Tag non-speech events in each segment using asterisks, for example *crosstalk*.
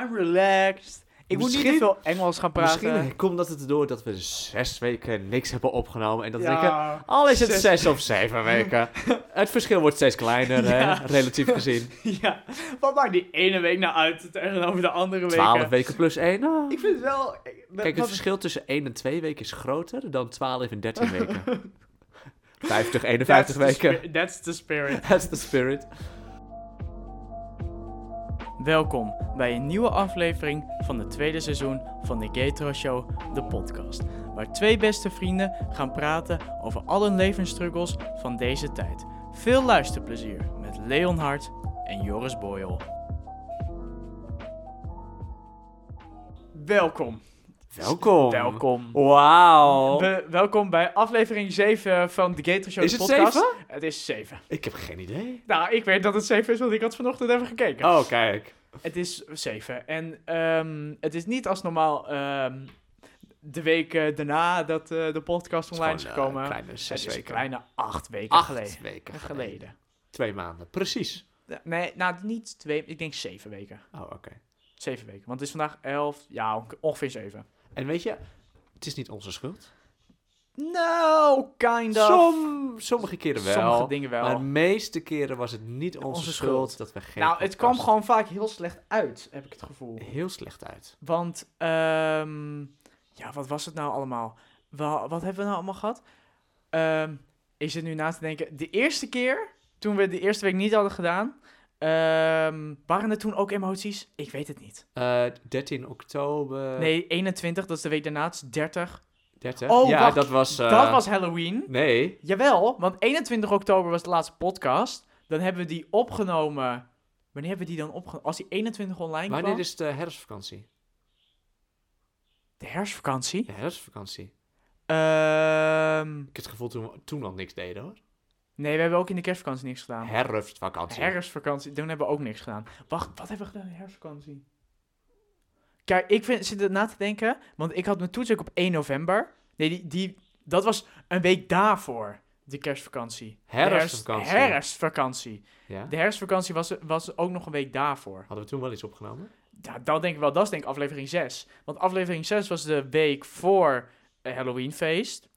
I'm relaxed. Ik moet niet te veel Engels gaan praten. Misschien komt dat het door dat we zes weken niks hebben opgenomen. En dat we denken, ja, al is het zes- zes of zeven weken. *laughs* het verschil wordt steeds kleiner, Ja. hè, relatief gezien. *laughs* ja. Wat maakt die ene week nou uit tegenover de andere weken? Twaalf weken plus één. nou. Ik vind het wel... Kijk, het wat- verschil tussen 1 en 2 weken is groter dan 12 en 13 *laughs* weken. 50, 51 That's the weken. That's the spirit. That's the spirit. Welkom bij een nieuwe aflevering van het tweede seizoen van de Gatro Show, de podcast. Waar twee beste vrienden gaan praten over alle levensstruggles van deze tijd. Veel luisterplezier met Leon Hart en Joris Boyle. Welkom. Welkom. Welkom. Wauw. We- welkom bij aflevering 7 van de Gatro Show, Is het podcast. 7? Het is 7. Ik heb geen idee. Nou, ik weet dat het 7 is, want ik had vanochtend even gekeken. Oh, kijk. Het is 7. En ehm, het is niet als normaal ehm, de week eh, daarna dat eh, de podcast online is, gewoon, gekomen. eh, kleine zes het is een weken. kleine acht weken Acht geleden. weken geleden. geleden. Twee maanden, precies. Nee, nou niet twee, ik denk zeven weken. Oh, oké. Zeven weken, want het is vandaag elf, ja onge- ongeveer zeven. En weet je, het is niet onze schuld. No, kind of. Som, sommige keren wel. Sommige dingen wel. Maar de meeste keren was het niet onze, Onze schuld, schuld. dat we geen nou, het kwam gewoon vaak heel slecht uit, heb ik het gevoel. heel slecht uit. Want, ehm, ja, wat was het nou allemaal? Wa- wat hebben we nou allemaal gehad? Ehm, ik zit nu na te denken. De eerste keer, toen we de eerste week niet hadden gedaan, ehm, waren er toen ook emoties? Ik weet het niet. Eh 13 oktober. nee, 21, dat is de week daarna, het is 30. 30. Oh, ja, wacht, dat was. eh, dat was Halloween. Nee. Jawel, want 21 oktober was de laatste podcast. Dan hebben we die opgenomen. Wanneer hebben we die dan opgenomen? Als die 21 online Wanneer kwam? is de herfstvakantie? De herfstvakantie. De herfstvakantie. Ehm, Ik heb het gevoel toen we toen al niks deden hoor. Nee, we hebben ook in de kerstvakantie niks gedaan. Herfstvakantie. Herfstvakantie, toen hebben we ook niks gedaan. Wacht, wat hebben we gedaan in de herfstvakantie? Kijk, ik vind, zit er na te denken, want ik had mijn toets ook op 1 november. Nee, die, die, dat was een week daarvoor, de kerstvakantie. De herfst- Herfstvakantie. herfstvakantie. Ja? De herfstvakantie was, was ook nog een week daarvoor. Hadden we toen wel iets opgenomen? Ja, dat denk ik wel. Dat is denk ik aflevering 6. Want aflevering 6 was de week voor Halloweenfeest.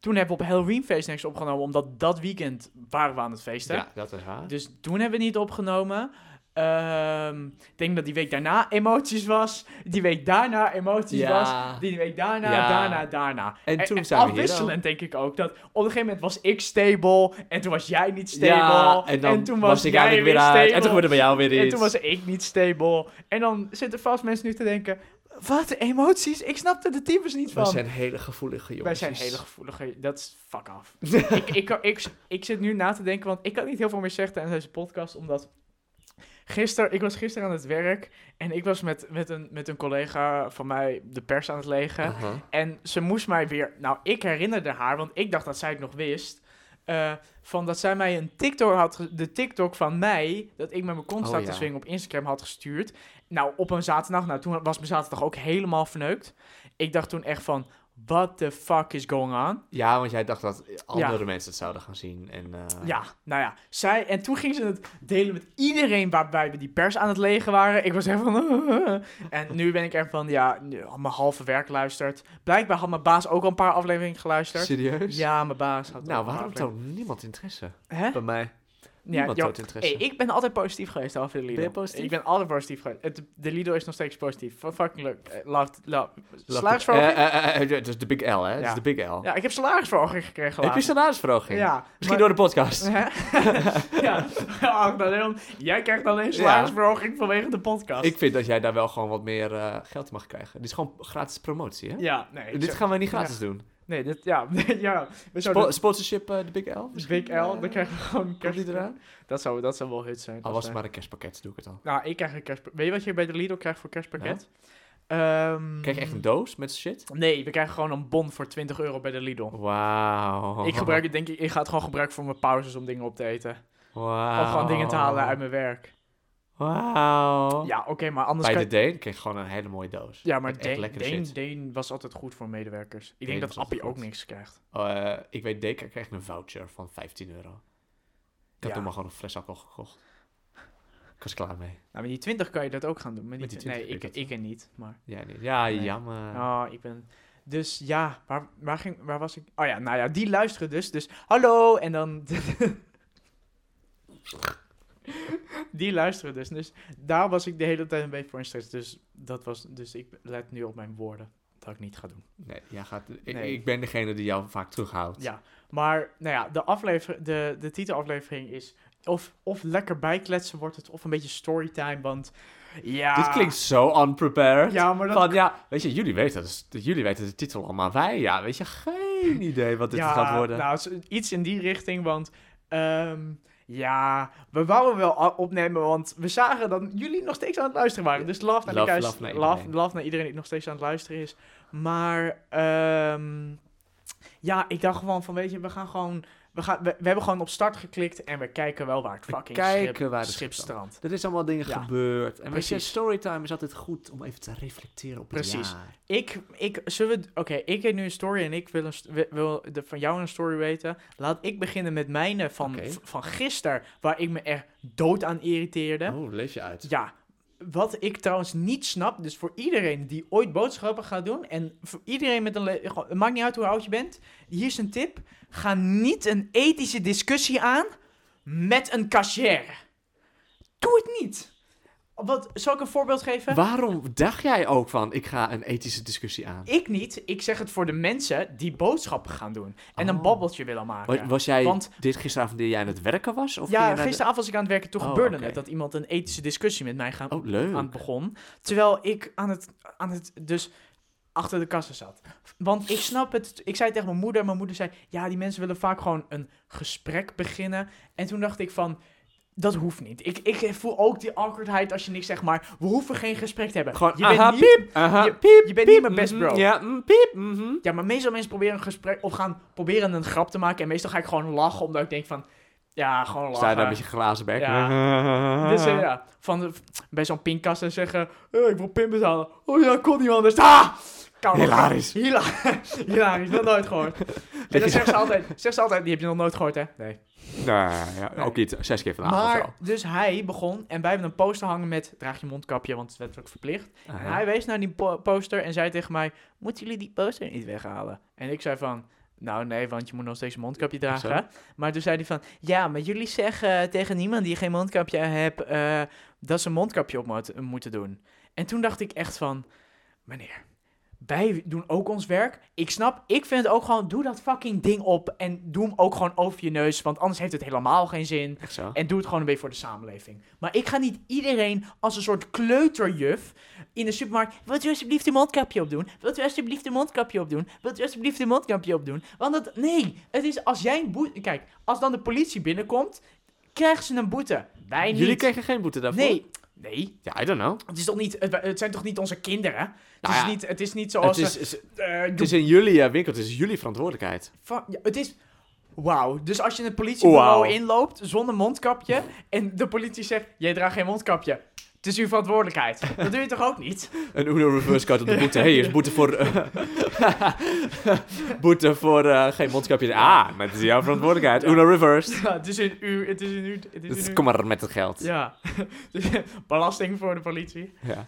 Toen hebben we op Halloweenfeest niks opgenomen, omdat dat weekend waren we aan het feesten. Ja, dat is waar. Dus toen hebben we niet opgenomen. Ehm, ik denk dat die week daarna emoties was. Die week daarna emoties Ja. was. Die week daarna, Ja. daarna, daarna. En toen zijn we hier afwisselend denk ik ook. Dat op een gegeven moment was ik stable. En toen was jij niet stable. Ja, en dan toen was ik eigenlijk weer stable. uit. En toen gebeurde bij jou weer iets. En toen was ik niet stable. En dan zitten vast mensen nu te denken... Wat, emoties? Ik snapte de types niet Wij van. zijn hele gevoelige jongens. Wij zijn hele gevoelige... Dat is fuck af. *laughs* ik, ik, ik, ik zit nu na te denken, want ik kan niet heel veel meer zeggen tijdens deze podcast, omdat... Gisteren, ik was gisteren aan het werk en ik was met, met, een, met een collega van mij de pers aan het legen. Aha. En ze moest mij weer... Nou, ik herinnerde haar, want ik dacht dat zij het nog wist. Eh, van dat zij mij een TikTok had... De TikTok van mij, dat ik met mijn kont Oh, ja. op Instagram had gestuurd. Nou, op een zaterdag. Nou, toen was mijn zaterdag ook helemaal verneukt. Ik dacht toen echt van... What the fuck is going on? Ja, want jij dacht dat andere mensen het zouden gaan zien. En, eh, Ja, nou ja. Zij, en toen ging ze het delen met iedereen waarbij we die pers aan het legen waren. Ik was echt van... *laughs* en nu ben ik echt van, ja, mijn halve werk luistert. Blijkbaar had mijn baas ook al een paar afleveringen geluisterd. Serieus? Ja, mijn baas had Nou, waarom toont niemand interesse? Hè? Bij mij. Ja, Niemand joh, toont interesse. hey, ik ben altijd positief geweest over de Lido. Ben je positief? Ik ben altijd positief geweest. Het, de Lido is nog steeds positief. Fucking leuk. Eh, Love, Salarisverhoging? Eh, eh, Dat is de big L, hè? Is de big L. ja, ik heb salarisverhoging gekregen Heb je salarisverhoging? Ja. Misschien maar- door de podcast. *laughs* Ja. Ach, Leon, jij krijgt alleen salarisverhoging vanwege de podcast. Ik vind dat jij daar wel gewoon wat meer geld in mag krijgen. Dit is gewoon gratis promotie, hè? Ja, nee. Dit zeg- gaan wij niet gratis doen. Nee, dit, ja, *laughs* ja. We zouden... sponsorship eh, de Big L? Big L, dan krijgen we gewoon kerst... eraan? Dat zou, dat zou wel hut zijn. Al was het maar een kerstpakket, doe ik het al. Nou, ik krijg een kerst... Weet je wat je bij de Lidl krijgt voor kerstpakket? Ehm, Krijg je echt een doos met shit? Nee, we krijgen gewoon een bon voor 20 euro bij de Lidl. Wauw. Ik gebruik het, denk ik, ik ga het gewoon gebruiken voor mijn pauzes om dingen op te eten. Wauw. Of gewoon dingen te halen uit mijn werk. Wauw. Ja, oké, maar anders Bij kan de Deen kreeg je gewoon een hele mooie doos. Ja, maar Deen, Deen. Deen was altijd goed voor medewerkers. Ik Deen denk dat Appie ook niks krijgt. Eh, ik weet, Deka kreeg een voucher van 15 euro. Ik heb Ja. toen maar gewoon een fles alcohol gekocht. Ik was klaar mee. Nou, met die 20 kan je dat ook gaan doen. Met die Met die tw- nee, 20 ik, ik er niet, maar... Ja, nee. ja Nee. jammer. Oh, ik ben... Dus ja, waar, waar, ging, waar was ik? Oh ja, nou ja, die luisteren dus. Dus hallo, en dan... *laughs* *laughs* die luisteren dus. Dus daar was ik de hele tijd een beetje voor in stress. Dus dat was... Dus ik let nu op mijn woorden. Dat ik niet ga doen. Nee, jij gaat, ik, Nee. ik ben degene die jou vaak terughoudt. Ja, maar nou ja, de, aflever, de, de titelaflevering is of, of lekker bijkletsen wordt het, of een beetje storytime, want ja... Dit klinkt zo unprepared. Ja, maar dat... Van ja, weet je, jullie weten, dus, jullie weten de titel al, maar wij, ja, weet je, geen *laughs* idee wat dit ja, gaat worden. nou, iets in die richting, want ehm, ja, we wouden wel opnemen, want we zagen dat jullie nog steeds aan het luisteren waren. Dus love naar, Love- love naar iedereen. love naar iedereen die nog steeds aan het luisteren is. Maar ehm, ja, ik dacht gewoon van, weet je, we gaan gewoon... We, gaan, we, we hebben gewoon op start geklikt en we kijken wel waar het We fucking kijken schip, waar de schip strandt. Er is allemaal dingen Ja, gebeurd. En weet je, precies. storytime is altijd goed om even te reflecteren op het Precies. jaar. Ik, ik, zullen we, oké, ik heb nu een story en ik wil, een, wil de, van jou een story weten. Laat ik beginnen met mijne van, van gisteren, waar ik me echt dood aan irriteerde. Oh, leef je uit. Ja, wat ik trouwens niet snap, dus voor iedereen die ooit boodschappen gaat doen, en voor iedereen met een, het maakt niet uit hoe oud je bent, hier is een tip. Ga niet een ethische discussie aan met een cashier. Doe het niet. Wat, zal ik een voorbeeld geven? Waarom dacht jij ook van, ik ga een ethische discussie aan? Ik niet. Ik zeg het voor de mensen die boodschappen gaan doen. En een Oh. babbeltje willen maken. Wa- Was jij Want- dit gisteravond die jij aan het werken was? Of ja, naar de- gisteravond was ik aan het werken. Toen Oh, gebeurde oké. het dat iemand een ethische discussie met mij gaan, Oh, aan het begon. Terwijl ik aan het, aan het dus achter de kassa zat. Want ik snap het. Ik zei tegen mijn moeder. Mijn moeder zei, ja, die mensen willen vaak gewoon een gesprek beginnen. En toen dacht ik van... Dat hoeft niet. Ik, ik voel ook die awkwardheid als je niks zegt, maar we hoeven geen gesprek te hebben. Gewoon, je bent niet, piep, aha, je- piep, je bent piep, niet mijn best mhm, bro. Ja, mm, piep, mhm. Ja, maar meestal mensen proberen een gesprek of gaan proberen een grap te maken. En meestal ga ik gewoon lachen, omdat ik denk van, ja, gewoon lachen. Sta je daar met je glazen bek? Dus *laughs* eh, ja, van de, bij zo'n pinkast en zeggen, eh, ik wil pin betalen. Oh ja, kon niet anders. Ah! Kan. Hilarisch. Hila *laughs* Hilarisch, nog nooit gehoord. *laughs* En dan zegt ze altijd, zegt ze altijd, die heb je nog nooit gehoord hè? Nee. Nou, ja, Nee. ook niet zes keer of zo. Maar, dus hij begon, en wij hebben een poster hangen met, draag je mondkapje, want het is wettelijk verplicht. En Aha. hij wees naar die po- poster en zei tegen mij, moeten jullie die poster niet weghalen? En ik zei van, nou nee, want je moet nog steeds een mondkapje dragen. Maar toen zei hij van, ja, maar jullie zeggen tegen niemand die geen mondkapje heeft, eh, dat ze een mondkapje op moet- moeten doen. En toen dacht ik echt van, meneer, wij doen ook ons werk. Ik snap, ik vind het ook gewoon, doe dat fucking ding op en doe hem ook gewoon over je neus, want anders heeft het helemaal geen zin. Echt zo? En doe het gewoon een beetje voor de samenleving. Maar ik ga niet iedereen als een soort kleuterjuf in de supermarkt. Wilt u alsjeblieft een mondkapje opdoen? Wilt u alsjeblieft een mondkapje opdoen? Wilt u alsjeblieft een mondkapje opdoen? Want het, nee, het is als jij een boete. Kijk, als dan de politie binnenkomt, krijgen ze een boete. Wij niet. Jullie kregen geen boete daarvoor? Nee, nee. Ja, I don't know. Het, is toch niet, het, het zijn toch niet onze kinderen? Het, Nou is, ja, niet, het is niet Het zoals. is, ze- is- eh, het is in jullie eh, winkel, het is jullie verantwoordelijkheid. ja, het is. Wauw. Dus als je een politiebureau Wauw. inloopt zonder mondkapje. en de politie zegt: Jij draagt geen mondkapje. Het is uw verantwoordelijkheid. Dat doe je toch ook niet? *laughs* Een Uno reverse card op de boete. Hé, hey, is boete voor... eh, *laughs* boete voor eh, geen mondkapje. Ah, maar het is jouw verantwoordelijkheid. Uno reverse. Ja, het is een uur. Het is een uur. Het is Dus een uur. kom maar met het geld. Ja. *laughs* Dus, Belasting voor de politie. Ja.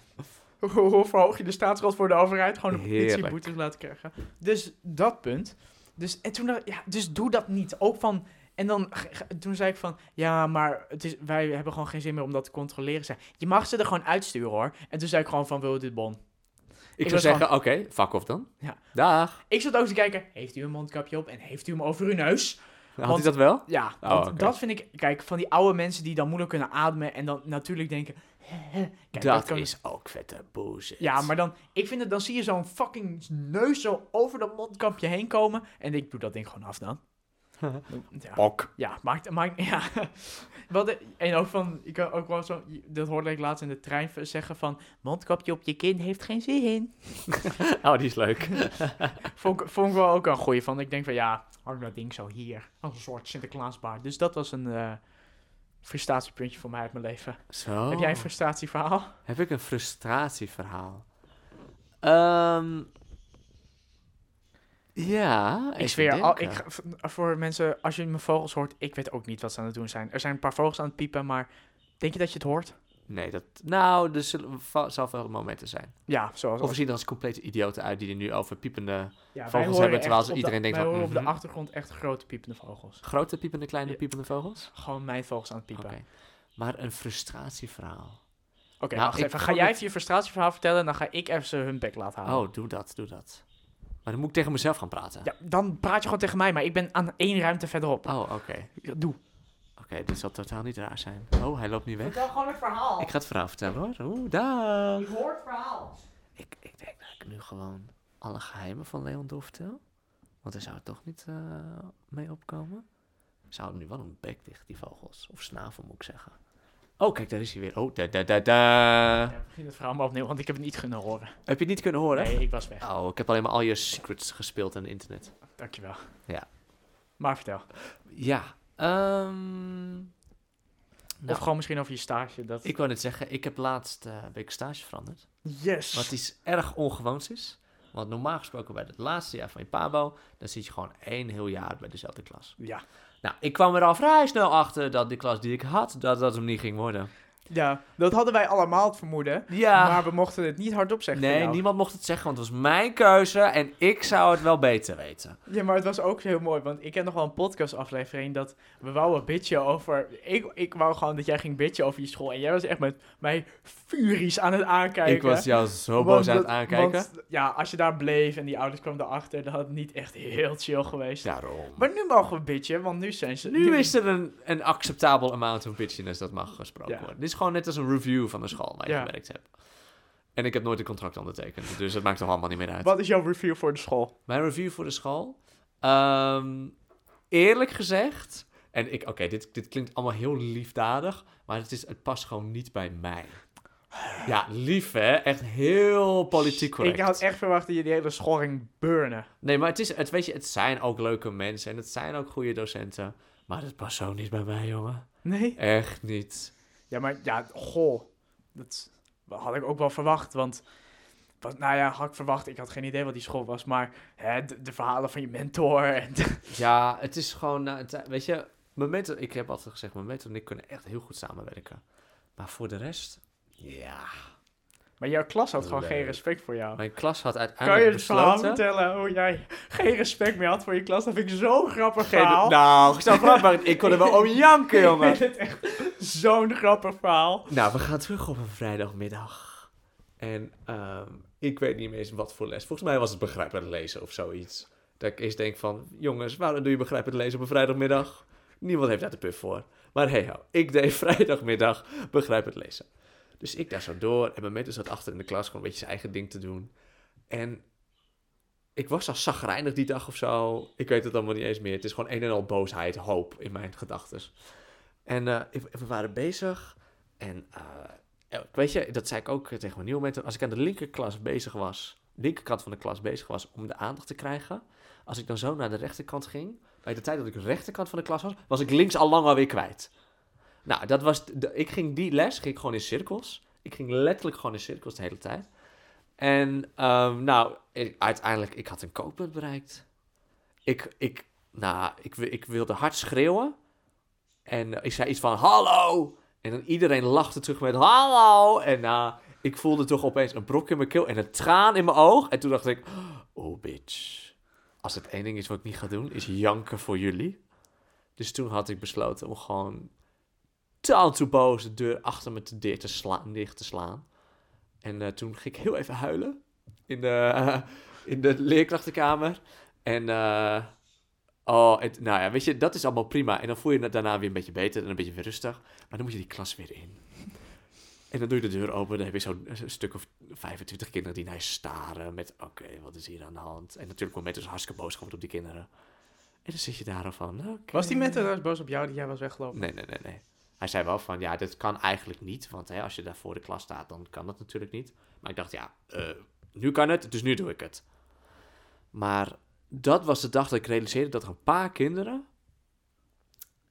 Hoe, verhoog je de staatsschuld voor de overheid? Gewoon de politie Heerlijk. boetes laten krijgen. Dus dat punt. Dus, en toen, ja, dus doe dat niet. Ook van... En dan, toen zei ik van, ja, maar het is, wij hebben gewoon geen zin meer om dat te controleren. Zei, je mag ze er gewoon uitsturen hoor. En toen zei ik gewoon van, wil je dit bon? Ik, Ik zou zeggen, oké, fuck off dan. Ja. Dag. Ik zat ook te kijken, heeft u een mondkapje op en heeft u hem over uw neus? Had Want- hij dat wel? Ja, Oh, want dat vind ik, kijk, van die oude mensen die dan moeilijk kunnen ademen en dan natuurlijk denken, kijk, dat kan- is ook vette bullshit. Ja, maar dan, ik vind het, dan zie je zo'n fucking neus zo over dat mondkapje heen komen. En ik doe dat ding gewoon af dan. Ja, ja maakt, maakt, *laughs* ja. Wat, de- en ook van, ik kan ook wel zo, dat hoorde ik laatst in de trein zeggen van, mondkapje op je kin heeft geen zin. *laughs* Oh, die is leuk. *laughs* Vond, ik- vond ik wel ook een goeie van, ik denk van, ja, hang dat ding zo hier. Als een soort Sinterklaasbaard. Dus dat was een eh, frustatiepuntje voor mij uit mijn leven. Zo. Heb jij een frustratieverhaal? Heb ik een frustratieverhaal? Ehm ja, Ik zweer, al, ik, voor mensen, als je mijn vogels hoort, ik weet ook niet wat ze aan het doen zijn. Er zijn een paar vogels aan het piepen, maar Denk je dat je het hoort? Nee, dat... Nou, er zullen zal wel momenten zijn. Ja, zoals... Of we zien er als complete idioten uit die er nu over piepende... ja, vogels hebben, terwijl ze de- iedereen denkt wij van, horen op de achtergrond echt grote piepende vogels. Grote piepende, kleine piepende vogels? Gewoon mijn vogels aan het piepen. Oké. Oké, Maar een frustratieverhaal. wacht Nou, even. Ga jij even je frustratieverhaal vertellen en dan ga ik even ze hun bek laten halen. Oh, doe dat, doe dat. Maar dan moet ik tegen mezelf gaan praten. Ja, dan praat je gewoon tegen mij, maar ik ben aan één ruimte verderop. Oh, oké. Ja, Doe. Oké, dit zal totaal niet raar zijn. Oh, hij loopt niet weg. Vertel gewoon het verhaal. Ik ga het verhaal vertellen hoor. Oeh, dag. Ik hoor het verhaal. Ik, ik denk dat ik nu gewoon alle geheimen van Leon doorvertel. Want hij zou er toch niet eh, mee opkomen. Ze houden nu wel een bek dicht, die vogels. Of snavel moet ik zeggen. Oh, kijk, daar is hij weer. Oh, da da da da. Ja, begin het verhaal maar opnieuw, want ik heb het niet kunnen horen. Heb je het niet kunnen horen? Nee, ik was weg. Oh, ik heb alleen maar al je secrets gespeeld aan het internet. Dankjewel. Ja. Maar vertel. Ja. ehm, Of nou, gewoon misschien over je stage. Dat... ik wou net zeggen, ik heb laatst eh week stage veranderd. Yes. Wat iets erg ongewoons is. Want normaal gesproken bij het laatste jaar van je pabo, dan zit je gewoon één heel jaar bij dezelfde klas. Ja. Nou, ik kwam er al vrij snel achter dat die klas die ik had, dat dat hem niet ging worden. Ja, dat hadden wij allemaal het vermoeden. Ja. Maar we mochten het niet hardop zeggen. nee, niemand mocht het zeggen, want het was mijn keuze en ik zou het wel beter weten. Ja, maar het was ook heel mooi, want ik heb nog wel een podcastaflevering dat we wouden bitchen over... Ik, ik wou gewoon dat jij ging bitchen over je school en jij was echt met mij furisch aan het aankijken. Ik was jou zo boos aan het aankijken. want, ja, als je daar bleef en die ouders kwamen erachter, dan had het niet echt heel chill geweest. Daarom. Maar nu mogen we bitchen, want nu zijn ze... Nu is er een, een acceptabel amount of bitchiness dat mag gesproken Ja. worden. Dit is gewoon net als een review van de school waar je Ja. gewerkt hebt. En ik heb nooit een contract ondertekend, dus het maakt toch allemaal niet meer uit. Wat is jouw review voor de school? Mijn review voor de school. Ehm, eerlijk gezegd. En ik, oké, dit, dit klinkt allemaal heel liefdadig. Maar het, is, het past gewoon niet bij mij. Ja, lief hè? Echt heel politiek correct. Ik had echt verwacht dat je die hele school ging burnen. Nee, maar het, is, het, weet je, het zijn ook leuke mensen. En het zijn ook goede docenten. Maar het past zo niet bij mij, jongen. Nee? Echt niet. Ja, maar ja, goh. Dat had ik ook wel verwacht, want... Nou ja, had ik verwacht. Ik had geen idee wat die school was, maar hè, de, verhalen van je mentor en... Ja, het is gewoon... nou, weet je, mijn mentor... Ik heb altijd gezegd, mijn mentor en ik kunnen echt heel goed samenwerken. Maar voor de rest... Ja... Maar jouw klas had gewoon Leuk. geen respect voor jou. Mijn klas had Kan je uiteindelijk het verhaal besloten... vertellen hoe jij geen respect meer had voor je klas? Dat vind ik zo'n grappig Geen- verhaal. nou, zo grappig. Ik kon er wel om *laughs* janken, jongen. Ik vind het echt zo'n grappig verhaal. Nou, we gaan terug op een vrijdagmiddag. En ehm, ik weet niet meer eens wat voor les. Volgens mij was het begrijpend lezen of zoiets. Dat ik eerst denk van, jongens, waarom doe je begrijpend lezen op een vrijdagmiddag? Niemand heeft daar de puff voor. Maar hey, ho, ik deed *laughs* vrijdagmiddag begrijpend lezen. Dus ik daar zo door en mijn mentor zat achter in de klas gewoon een beetje zijn eigen ding te doen. En ik was al zagrijnig die dag of zo. Ik weet het allemaal niet eens meer. Het is gewoon een en al boosheid, hoop in mijn gedachten. En eh, we waren bezig en eh, weet je, dat zei ik ook tegen mijn nieuwe mentor. Als ik aan de linkerklas bezig was, linkerkant van de klas bezig was om de aandacht te krijgen. Als ik dan zo naar de rechterkant ging, bij de tijd dat ik de rechterkant van de klas was, was ik links al lang alweer kwijt. Nou, dat was, ik ging die les, ging gewoon in cirkels. Ik ging letterlijk gewoon in cirkels de hele tijd. En ehm, nou, ik- uiteindelijk, ik had een kookpunt bereikt. Ik, ik, nou, ik, ik wilde hard schreeuwen. En ik zei iets van, hallo! En dan iedereen lachte terug met, hallo! En nou, ik voelde toch opeens een brok in mijn keel en een traan in mijn oog. En toen dacht ik, oh bitch. Als het één ding is wat ik niet ga doen, is janken voor jullie. Dus toen had ik besloten om gewoon taal toe boos de deur achter me te dicht te slaan. Dicht te slaan. En eh, toen ging ik heel even huilen in de, *laughs* in de leerkrachtenkamer. En eh, oh, het, nou ja, weet je, dat is allemaal prima. En dan voel je het daarna weer een beetje beter en een beetje weer rustig. Maar dan moet je die klas weer in. En dan doe je de deur open, dan heb je zo'n een stuk of 25 kinderen die naar je staren met, oké, wat is hier aan de hand? En natuurlijk moment is hartstikke boos op die kinderen. En dan zit je daar van. Was die trouwens boos op jou die jij was weggelopen? Nee, nee, nee, nee. Hij zei wel van, ja, dit kan eigenlijk niet. Want hè, als je daar voor de klas staat, dan kan dat natuurlijk niet. Maar ik dacht, ja, eh, nu kan het, dus nu doe ik het. Maar dat was de dag dat ik realiseerde dat er een paar kinderen...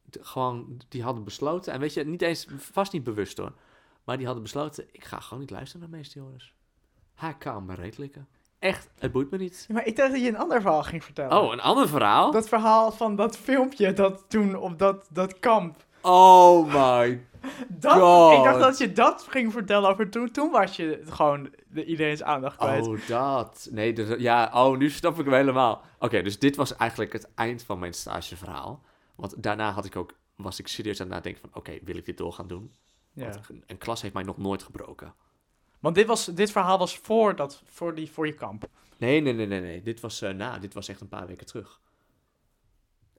gewoon, die hadden besloten... En weet je, niet eens, vast niet bewust hoor. Maar die hadden besloten, ik ga gewoon niet luisteren naar meester Joris. Hij kan me reet likken. Echt, het boeit me niet. Ja, maar ik dacht dat je een ander verhaal ging vertellen. Oh, een ander verhaal? Dat verhaal van dat filmpje dat toen op dat, dat kamp. Oh my Dat, God. ik dacht dat je dat ging vertellen over toen. Toen was je gewoon de, iedereen's aandacht kwijt. Oh, dat. Nee, dus, ja, oh, nu snap ik hem helemaal. Oké, dus dit was eigenlijk het eind van mijn stageverhaal. Want daarna had ik ook, was ik serieus aan het nadenken van, oké, wil ik dit door gaan doen? Ja. Want een, klas heeft mij nog nooit gebroken. Want dit, was, dit verhaal was voor, dat, voor, die, voor je kamp. Nee, nee, nee, nee, nee. Dit was, eh, na, dit was echt een paar weken terug.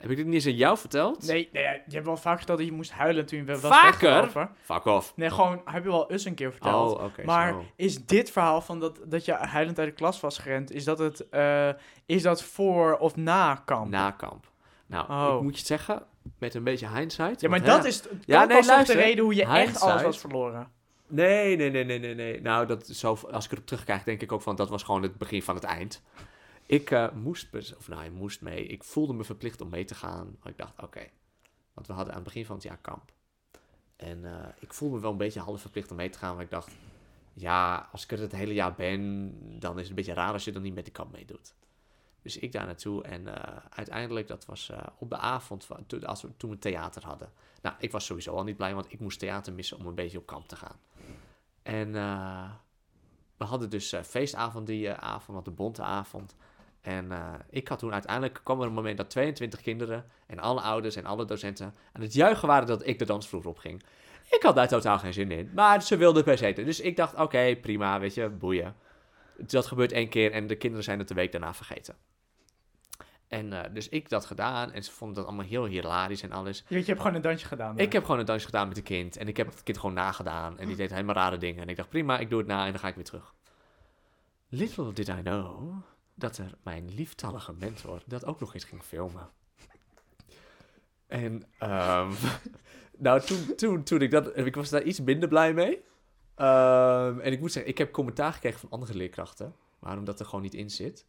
Heb ik dit niet eens aan jou verteld? Nee, nee, je hebt wel vaak verteld dat je moest huilen toen je was Vaker? Fuck off. Nee, gewoon, heb je wel eens een keer verteld. Oh, oké, maar zo. is dit verhaal van dat, dat je huilend uit de klas was gerend, is dat, het, eh, is dat voor of na kamp? Na kamp. Nou, Oh. ik moet je zeggen, met een beetje hindsight. ja, maar want, dat hè, is Ja, nee, de reden hoe je echt alles was verloren. Nee, nee, nee, nee, nee, nee. Nou, dat, zo, als ik erop terugkijk, denk ik ook van, dat was gewoon het begin van het eind. Ik eh, moest, of nou, ik moest mee. Ik voelde me verplicht om mee te gaan. Maar ik dacht, oké. Want we hadden aan het begin van het jaar kamp. En eh, ik voelde me wel een beetje half verplicht om mee te gaan. Maar ik dacht, ja, als ik er het hele jaar ben, dan is het een beetje raar als je dan niet met de kamp meedoet. Dus ik daar naartoe en eh, uiteindelijk, dat was op de avond, als we, toen we theater hadden. Nou, ik was sowieso al niet blij, want ik moest theater missen om een beetje op kamp te gaan. En we hadden dus feestavond die avond, wat de bonte avond. En eh, ik had toen uiteindelijk, kwam er een moment dat 22 kinderen en alle ouders en alle docenten aan het juichen waren dat ik de dansvloer op ging. Ik had daar totaal geen zin in, maar ze wilden per se. Dus ik dacht, oké, prima, weet je, boeien. Dat gebeurt één keer en de kinderen zijn het de week daarna vergeten. En eh, dus ik dat gedaan en ze vonden dat allemaal heel hilarisch en alles. Je, weet, je hebt gewoon een dansje gedaan. Ik heb gewoon een dansje gedaan met een kind. En ik heb het kind gewoon nagedaan. En die deed helemaal rare dingen. En ik dacht, prima, ik doe het na en dan ga ik weer terug. Little did I know dat er mijn lieftallige mentor dat ook nog eens ging filmen. En ehm, *laughs* nou, toen, toen, toen ik dat... Ik was daar iets minder blij mee. Ehm, en ik moet zeggen, ik heb commentaar gekregen van andere leerkrachten. Waarom dat er gewoon niet in zit.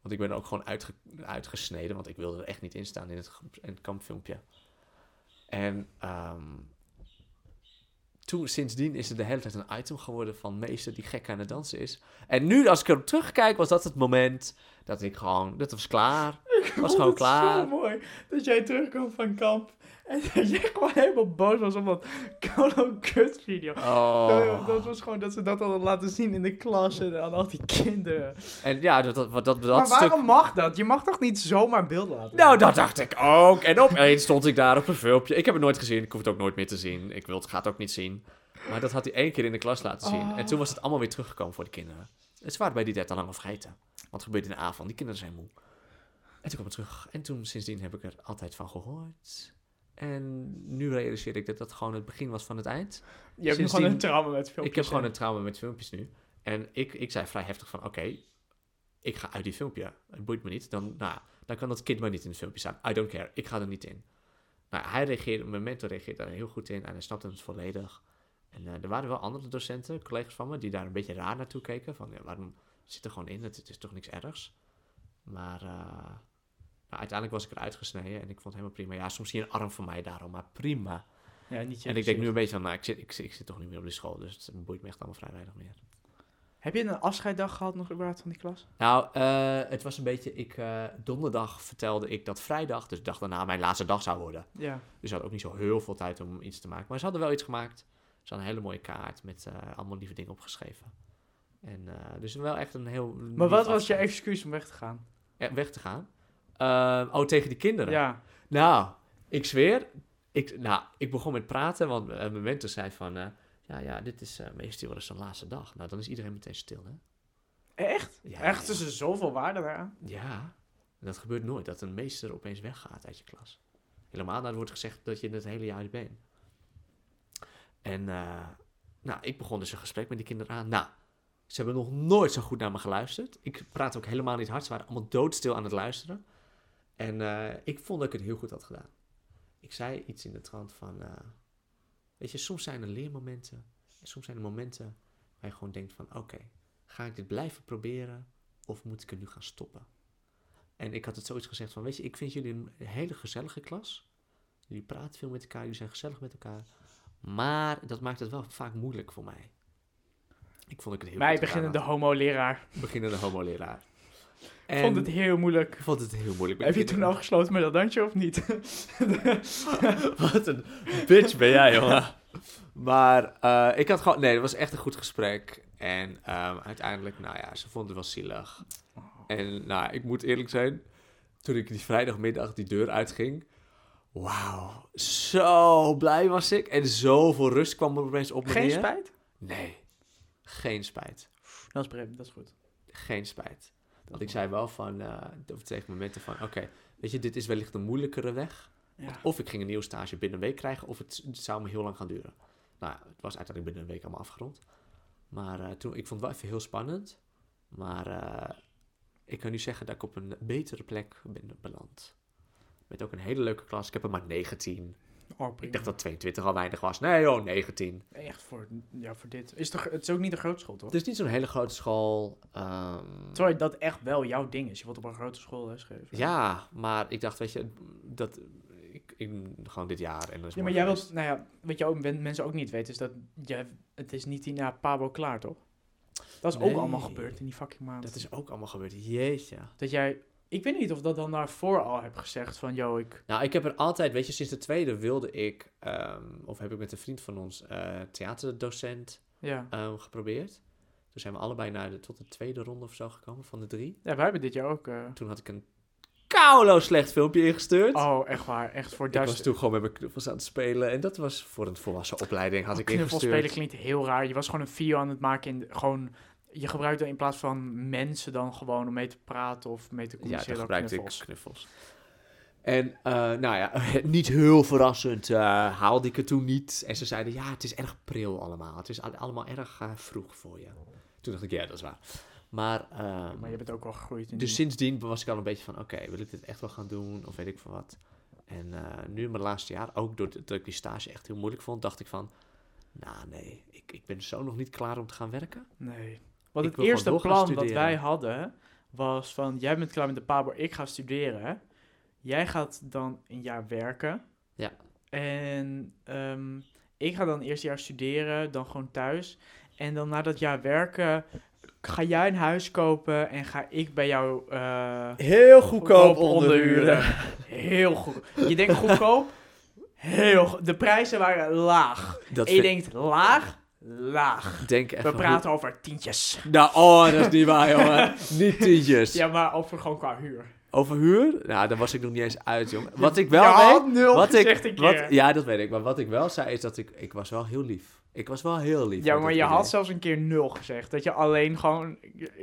Want ik ben ook gewoon uitge- uitgesneden. Want ik wilde er echt niet in staan in het, in het kampfilmpje. En ehm, toen, sindsdien is het de hele tijd een item geworden van meester die gek aan het dansen is. En nu, als ik erop terugkijk, was dat het moment dat ik gewoon, dat was klaar. *laughs* was gewoon het klaar. zo mooi dat jij terugkomt van kamp en *laughs* dat je gewoon helemaal boos was om dat Colo Kut video. Oh. Dat, dat was gewoon dat ze dat hadden laten zien in de klas en aan al die kinderen. En ja, dat, dat, dat, dat, maar stuk... waarom mag dat? Je mag toch niet zomaar een beeld laten Nou, dat dacht ik ook. En opeens stond ik daar op een filmpje. Ik heb het nooit gezien. Ik hoef het ook nooit meer te zien. Ik wil het, ga het ook niet zien. Maar dat had hij één keer in de klas laten zien. Oh. En toen was het allemaal weer teruggekomen voor de kinderen. Ze waren bij die tijd al lang vergeten. Want het gebeurde in de avond. Die kinderen zijn moe. En toen kwam het terug. En toen, sindsdien heb ik er altijd van gehoord. En nu realiseer ik dat dat gewoon het begin was van het eind. Je hebt sindsdien- gewoon een trauma met filmpjes. Ik heb gewoon een trauma met filmpjes nu. En ik, ik zei vrij heftig van, oké, ik ga uit die filmpje. Het boeit me niet. Dan, nou, dan kan dat kind maar niet in het filmpje staan. I don't care. Ik ga er niet in. Nou, hij reageerde, mijn mentor reageerde daar heel goed in en hij snapte het volledig. En eh, er waren wel andere docenten, collega's van me, die daar een beetje raar naartoe keken. Van, ja, waarom zit er gewoon in? Het, het is toch niks ergs? Maar eh, nou, uiteindelijk was ik eruit gesneden en ik vond het helemaal prima. Ja, soms zie je een arm van mij daarom, maar prima. Ja, niet En ik denk nu een beetje van, nou, ik zit, ik, zit- ik zit toch niet meer op de school, dus het boeit me echt allemaal vrij weinig meer. Heb je een afscheiddag gehad nog überhaupt van die klas? Nou, eh, het was een beetje, ik, donderdag vertelde ik dat vrijdag, dus de dag daarna mijn laatste dag zou worden. Ja. Dus ze hadden ook niet zo heel veel tijd om iets te maken. Maar ze hadden wel iets gemaakt. Een hele mooie kaart met eh, allemaal lieve dingen opgeschreven. En eh, dus wel echt een heel... Maar wat was je excuus om weg te gaan? weg te gaan? Eh, oh, tegen die kinderen? Ja. Nou, ik zweer. Ik, nou, ik begon met praten, want mijn mentor zei van... ja, ja, dit is eh meestal wel zijn laatste dag. Nou, dan is iedereen meteen stil, hè? Echt? Ja, Echt? ja. Is er zoveel waarde daaraan? Ja, dat gebeurt nooit, dat een meester opeens weggaat uit je klas. Helemaal, dan wordt gezegd dat je het hele jaar bent. En eh, nou, ik begon dus een gesprek met die kinderen aan. Nou, ze hebben nog nooit zo goed naar me geluisterd. Ik praat ook helemaal niet hard, ze waren allemaal doodstil aan het luisteren. En eh, ik vond dat ik het heel goed had gedaan. Ik zei iets in de trant van, eh, weet je, soms zijn er leermomenten. En soms zijn er momenten waar je gewoon denkt van, oké, ga ik dit blijven proberen of moet ik er nu gaan stoppen? En ik had het zoiets gezegd van, weet je, ik vind jullie een hele gezellige klas. Jullie praten veel met elkaar, jullie zijn gezellig met elkaar. Maar dat maakt het wel vaak moeilijk voor mij. Ik vond ik het heel Mij beginnende homo-leraar. beginnende homo-leraar. *laughs* Ik vond het heel moeilijk. Ik vond het heel moeilijk. Heb je toen afgesloten met dat dansje of niet? *laughs* Wat een bitch ben jij, jongen. Maar eh, ik had gewoon... Nee, het was echt een goed gesprek. En ehm, uiteindelijk, nou ja, ze vonden het wel zielig. En nou, ik moet eerlijk zijn. Toen ik die vrijdagmiddag die deur uitging... Wauw, zo blij was ik. En zoveel rust kwam er opeens op me Geen neer. spijt? Nee, geen spijt. Dat is, pre- dat is goed. Geen spijt. Want ik zei wel van, of tegen momenten van, oké, weet je, dit is wellicht een moeilijkere weg. Ja. Of ik ging een nieuwe stage binnen een week krijgen, of het, het zou me heel lang gaan duren. Nou, het was uiteindelijk binnen een week allemaal afgerond. Maar eh, toen, ik vond het wel even heel spannend. Maar eh, ik kan nu zeggen dat ik op een betere plek ben beland. Met ook een hele leuke klas. Ik heb er maar 19. Oh, Ik dacht dat 22 al weinig was. Nee joh, 19. Echt voor, ja, voor dit. Is toch, het is ook niet een grote school, toch? Het is niet zo'n hele grote school. Terwijl dat echt wel jouw ding is. Je wordt op een grote school lesgegeven. ja, maar ik dacht, weet je, dat... Ik, ik, gewoon dit jaar en dan is Ja, maar jij wilt, nou ja, wat je ook, mensen ook niet weten, is dat jij, het is niet na Pabo klaar, toch? Dat is ook allemaal gebeurd in die fucking maand. Dat is ook allemaal gebeurd. Jeetje. Dat jij, ik weet niet of dat dan daarvoor al hebt gezegd van, yo, ik, Nou, ik heb er altijd, weet je, sinds de tweede wilde ik, ehm, of heb ik met een vriend van ons, eh, theaterdocent ja. ehm, geprobeerd. Toen zijn we allebei naar de, tot de tweede ronde of zo gekomen van de drie. Ja, wij hebben dit jaar ook, eh, Toen had ik een koulo slecht filmpje ingestuurd. oh, echt waar, echt voor ik was duizend. toen gewoon met mijn knuffels aan het spelen. En dat was voor een volwassen opleiding, had ik Knuffel ingestuurd. spelen klinkt heel raar. Je was gewoon een video aan het maken in, gewoon, je gebruikte in plaats van mensen dan gewoon om mee te praten of mee te Ja, communiceren. ook gebruikte knuffels. ik knuffels. En eh, nou ja, *laughs* niet heel verrassend eh, haalde ik het toen niet. En ze zeiden, ja, het is erg pril allemaal. Het is al- allemaal erg eh, vroeg voor je. Toen dacht ik, ja, dat is waar. Maar, ehm, Maar je bent ook wel gegroeid in dus die- sindsdien was ik al een beetje van, oké, wil ik dit echt wel gaan doen? Of weet ik van wat. En nu in mijn laatste jaar, ook doordat ik die stage echt heel moeilijk vond, dacht ik van, nou nee, ik, ik ben zo nog niet klaar om te gaan werken. Nee. Want het eerste plan dat wij hadden was van jij bent klaar met de Pabo, ik ga studeren. Jij gaat dan een jaar werken. Ja. En ehm, ik ga dan eerst jaar studeren, dan gewoon thuis. En dan na dat jaar werken ga jij een huis kopen en ga ik bij jou eh, Heel Heel goed. Je denkt goedkoop? *laughs* Heel goed. De prijzen waren laag. Dat En je denkt laag? Laag. denk echt We praten over tientjes. Nou, oh, dat is niet waar, jongen. niet tientjes. Ja, maar over gewoon qua huur. Over huur? Nou, daar was ik nog niet eens uit, jongen. Wat ik wel ja, weet... nul Wat gezegd ik, een keer. wat, ja, dat weet ik. Maar wat ik wel zei, is dat ik... Ik was wel heel lief. Ik was wel heel lief. ja, maar je idee. had zelfs een keer nul gezegd. Dat je alleen gewoon...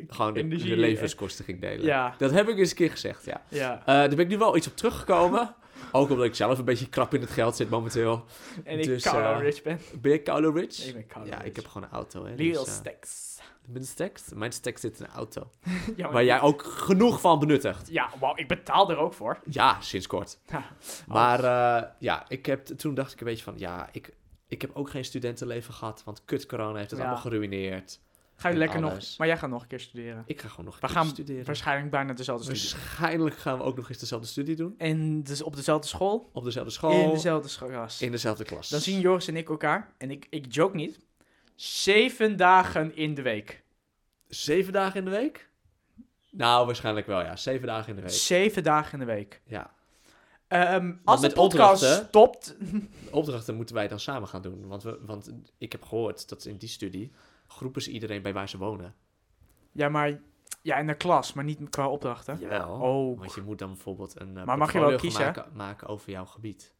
Gewoon de, energie- de levenskosten ging delen. Ja, Dat heb ik eens een keer gezegd, ja. ja. Eh, daar ben ik nu wel iets op teruggekomen. *laughs* Ook omdat ik zelf een beetje krap in het geld zit momenteel. En ik Dus, eh, rich ben. Ben je koude rich? Ik ben ja, rich. ik heb gewoon een auto, hè. Little dus, eh, stacks. Mijn stacks? Mijn stacks zit in een auto. *laughs* Ja, maar- Waar jij ook genoeg van benuttigt. Ja, wauw, ik betaal er ook voor. Ja, sinds kort. *laughs* Ja. Maar eh, ja, ik heb, toen dacht ik een beetje van, ja, ik, ik heb ook geen studentenleven gehad, want kut corona heeft het Ja. allemaal geruineerd. Ga je lekker nog... Maar jij gaat nog een keer studeren. Ik ga gewoon nog een We keer gaan studeren. Waarschijnlijk bijna dezelfde studie. Waarschijnlijk gaan we ook nog eens dezelfde studie doen. En dus op dezelfde school? Op dezelfde school. In dezelfde school. in dezelfde klas. Dan zien Joris en ik elkaar. En ik, ik joke niet. Zeven dagen in de week. Zeven dagen in de week? Nou, waarschijnlijk wel, ja. Zeven dagen in de week. Zeven dagen in de week. Ja. Ehm, als de podcast stopt... De opdrachten moeten wij dan samen gaan doen. Want, we, want ik heb gehoord dat in die studie groepen ze iedereen bij waar ze wonen. Ja, maar... Ja, in de klas, maar niet qua opdrachten. Jawel. Ook. Want je moet dan bijvoorbeeld een uh, Maar mag je wel kiezen? Maken, maken over jouw gebied.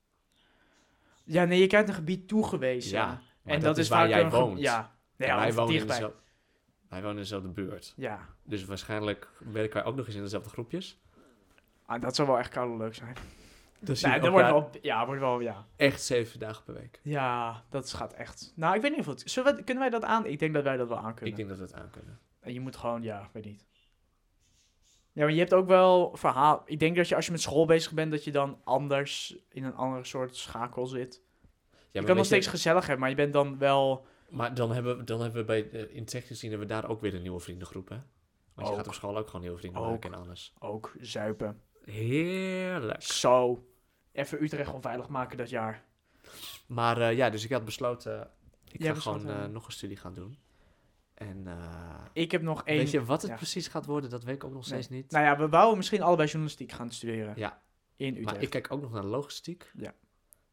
Ja, nee, je krijgt een gebied toegewezen. Ja, en dat, is waar jij woont. Ja. Nee, wij, wonen dichtbij. dezelfde, wij wonen in dezelfde buurt. Ja. Dus waarschijnlijk werken wij ook nog eens in dezelfde groepjes. Ah, dat zou wel echt koude leuk zijn. Dus Nee, dat wordt wel... Ja, wordt wel... Ja. echt zeven dagen per week. Ja, dat gaat echt... Nou, ik weet niet of het... We, kunnen wij dat aan? Ik denk dat wij dat wel aan kunnen. Ik denk dat we het aan kunnen. En je moet gewoon, ja, weet niet. Ja, maar je hebt ook wel verhaal. Ik denk dat je als je met school bezig bent, dat je dan anders in een andere soort schakel zit. Ja, je kan nog steeds gezellig hebben, maar je bent dan wel. Maar dan hebben we, dan hebben we bij, eh, in tech gezien hebben we daar ook weer een nieuwe vriendengroep, hè? Want je gaat op school ook gewoon nieuwe vrienden Ook. maken en alles. Ook zuipen. Heerlijk. Zo. Even Utrecht onveilig maken dat jaar. Maar eh, ja, dus ik had besloten, ik Jij ga gewoon eh, nog een studie gaan doen. En eh, Ik heb nog één... weet je wat het ja. precies gaat worden? Dat weet ik ook nog steeds niet. Nou ja, we wouden misschien allebei journalistiek gaan studeren. Ja. In Utrecht. maar ik kijk ook nog naar logistiek.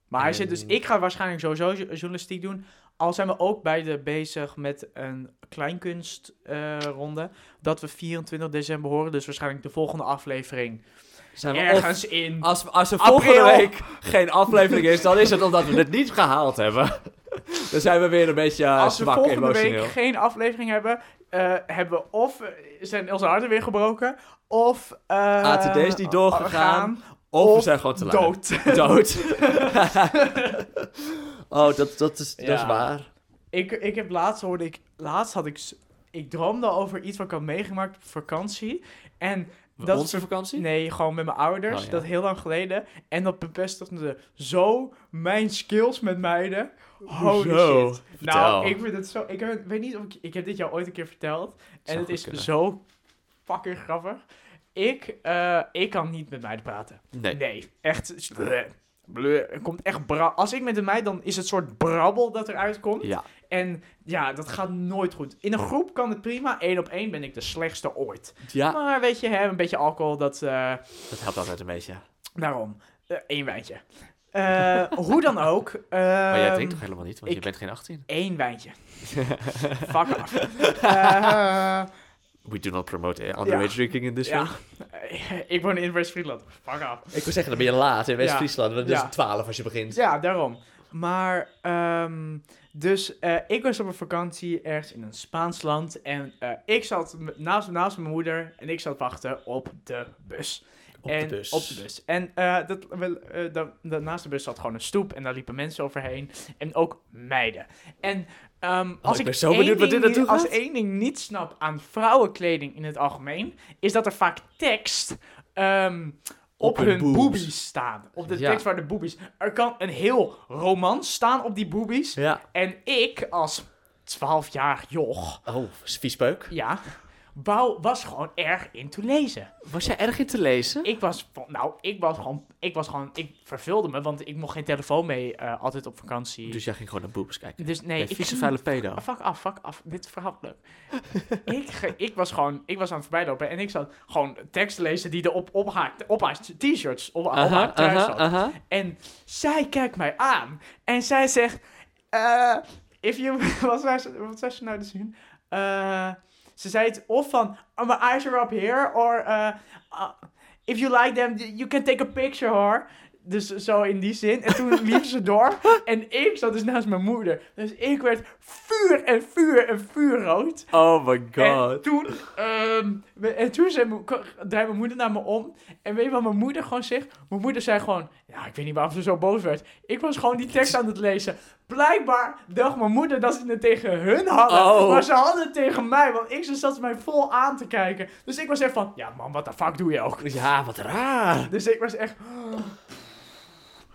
Maar hij zit dus, ik ga waarschijnlijk sowieso jo- journalistiek doen. Al zijn we ook beide bezig met een kleinkunstronde. dat we 24 december horen. Dus waarschijnlijk de volgende aflevering. Zijn we Ergens in. Als, als er April. volgende week geen aflevering is, dan is het omdat we het niet gehaald hebben. *laughs* Dan zijn we weer een beetje eh, als we zwak volgende emotioneel. week geen aflevering hebben. eh, hebben we of eh, zijn onze harten weer gebroken. Of. eh, ATD is niet doorgegaan. gaan, Of, we zijn gewoon te lui. dood. *laughs* *laughs* Dood. oh, dat, dat, is, dat is Ja. waar. ik, ik heb laatst hoorde ik. Laatst had ik. Ik droomde over iets wat ik had meegemaakt op vakantie. En Dat Onze vakantie? Nee, gewoon met mijn ouders. Oh, ja. Dat heel lang geleden. En dat bevestigde zo mijn skills met meiden. Holy Hoezo? shit. Vertel. Nou, ik vind het zo... Ik heb, weet niet of ik... Ik heb dit jou ooit een keer verteld. En het is kunnen. zo fucking grappig. Ik, eh, ik kan niet met meiden praten. Nee. Nee, echt... bleh. Er komt echt bra Als ik met een meid, dan is het soort brabbel dat eruit komt. Ja. En ja, dat gaat nooit goed. In een groep kan het prima. Eén op één ben ik de slechtste ooit. ja, Maar weet je, hè, een beetje alcohol, dat... eh, dat helpt altijd een beetje. Daarom. Eén wijntje. Eh, hoe dan ook. Maar jij ehm, drinkt toch helemaal niet, want je bent geen 18? één wijntje. *laughs* Fuck af. Eh, We do not promote eh, underage Ja. drinking in this ja. film. *laughs* ik woon in West-Friesland. Fuck af. Ik wil zeggen, dan ben je laat in West-Friesland. want Het Ja. is 12 als je begint. Ja, daarom. Maar, ehm, dus eh, ik was op een vakantie ergens in een Spaans land. En eh, ik zat naast, naast mijn moeder en ik zat wachten op de bus. Op en, de bus. Op de bus. En eh, dat, naast de bus zat gewoon een stoep en daar liepen mensen overheen. En ook meiden. En ehm, als Oh, ik ben zo benieuwd dit naartoe niet- Als één ding niet snap aan vrouwenkleding in het algemeen, is dat er vaak tekst ehm, op, hun boobies staan. Op de Ja. tekst waar de boobies. Er kan een heel romans staan op die boobies. Ja. En ik als 12-jarig joch, Oh, viespeuk. ja, wou, was gewoon erg into lezen. Was jij erg in te lezen? Ik was, nou, ik was gewoon, ik was gewoon, ik vervulde me, want ik mocht geen telefoon mee eh, altijd op vakantie. Dus jij ging gewoon naar boobs kijken. Dus nee, ik vieze vuile pedo. Fuck af, fuck af. Dit verhaal leuk. *laughs* ik, ik was gewoon, ik was aan het voorbijlopen en ik zat gewoon tekst te lezen die er op, haar, op haar t-shirts, op, haar aha. En zij kijkt mij aan en zij zegt, eh, if you, *laughs* wat ze, wat zei ze nou de zin? Eh, ze zei het of van, oh, my eyes are up here, or eh, uh, if you like them, you can take a picture, hoor. Dus zo in die zin. En toen *laughs* liep ze door. En ik zat dus naast mijn moeder. Dus ik werd vuur en vuur en vuurrood. Oh my En god. toen, ehm, we- en toen zei mijn moeder naar me om. En weet je wat mijn moeder gewoon zegt? Mijn moeder zei gewoon, ja, ik weet niet waarom ze zo boos werd. Ik was gewoon die tekst aan het lezen. Blijkbaar dacht mijn moeder dat ze het tegen hun hadden. Oh. Maar ze hadden het tegen mij, want ik zat mij vol aan te kijken. Dus ik was echt van, ja man, wat de fuck doe je ook? Ja, wat raar. Dus ik was echt,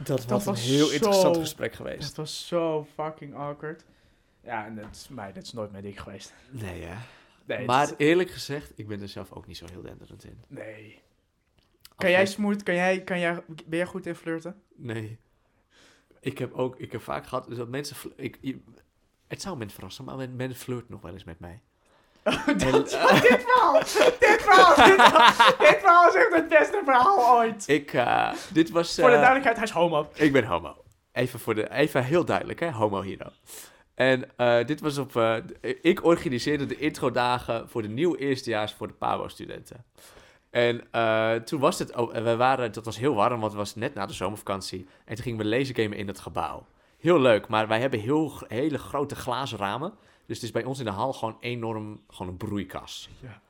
Dat, was was een zo- heel interessant gesprek geweest. het was zo fucking awkward. Ja, en dat is, mij, dat is nooit mijn ding geweest. Nee, hè? Nee, maar is- eerlijk gezegd, ik ben er zelf ook niet zo heel denderend in. nee. Kan jij smooth, kan jij, kan jij, ben jij goed in flirten? Nee. Ik heb ook, ik heb vaak gehad dat mensen, ik, het zou men verrassen, maar men, men flirt nog wel eens met mij. En, *laughs* dit verhaal, dit verhaal, *laughs* dit verhaal, dit verhaal is echt het beste verhaal ooit. ik, eh, dit was... Voor de eh, duidelijkheid, hij is homo. Ik ben homo. Even, voor de, even heel duidelijk, hè? Homo hero. En eh, dit was op... ik organiseerde de introdagen voor de nieuwe eerstejaars voor de PABO-studenten. En toen was het... Oh, we waren, dat was heel warm, want het was net na de zomervakantie. En toen gingen we lasergamen in het gebouw. Heel leuk, maar wij hebben heel, hele grote glazen ramen. Dus het is bij ons in de hal gewoon enorm... Gewoon een broeikas. Ja.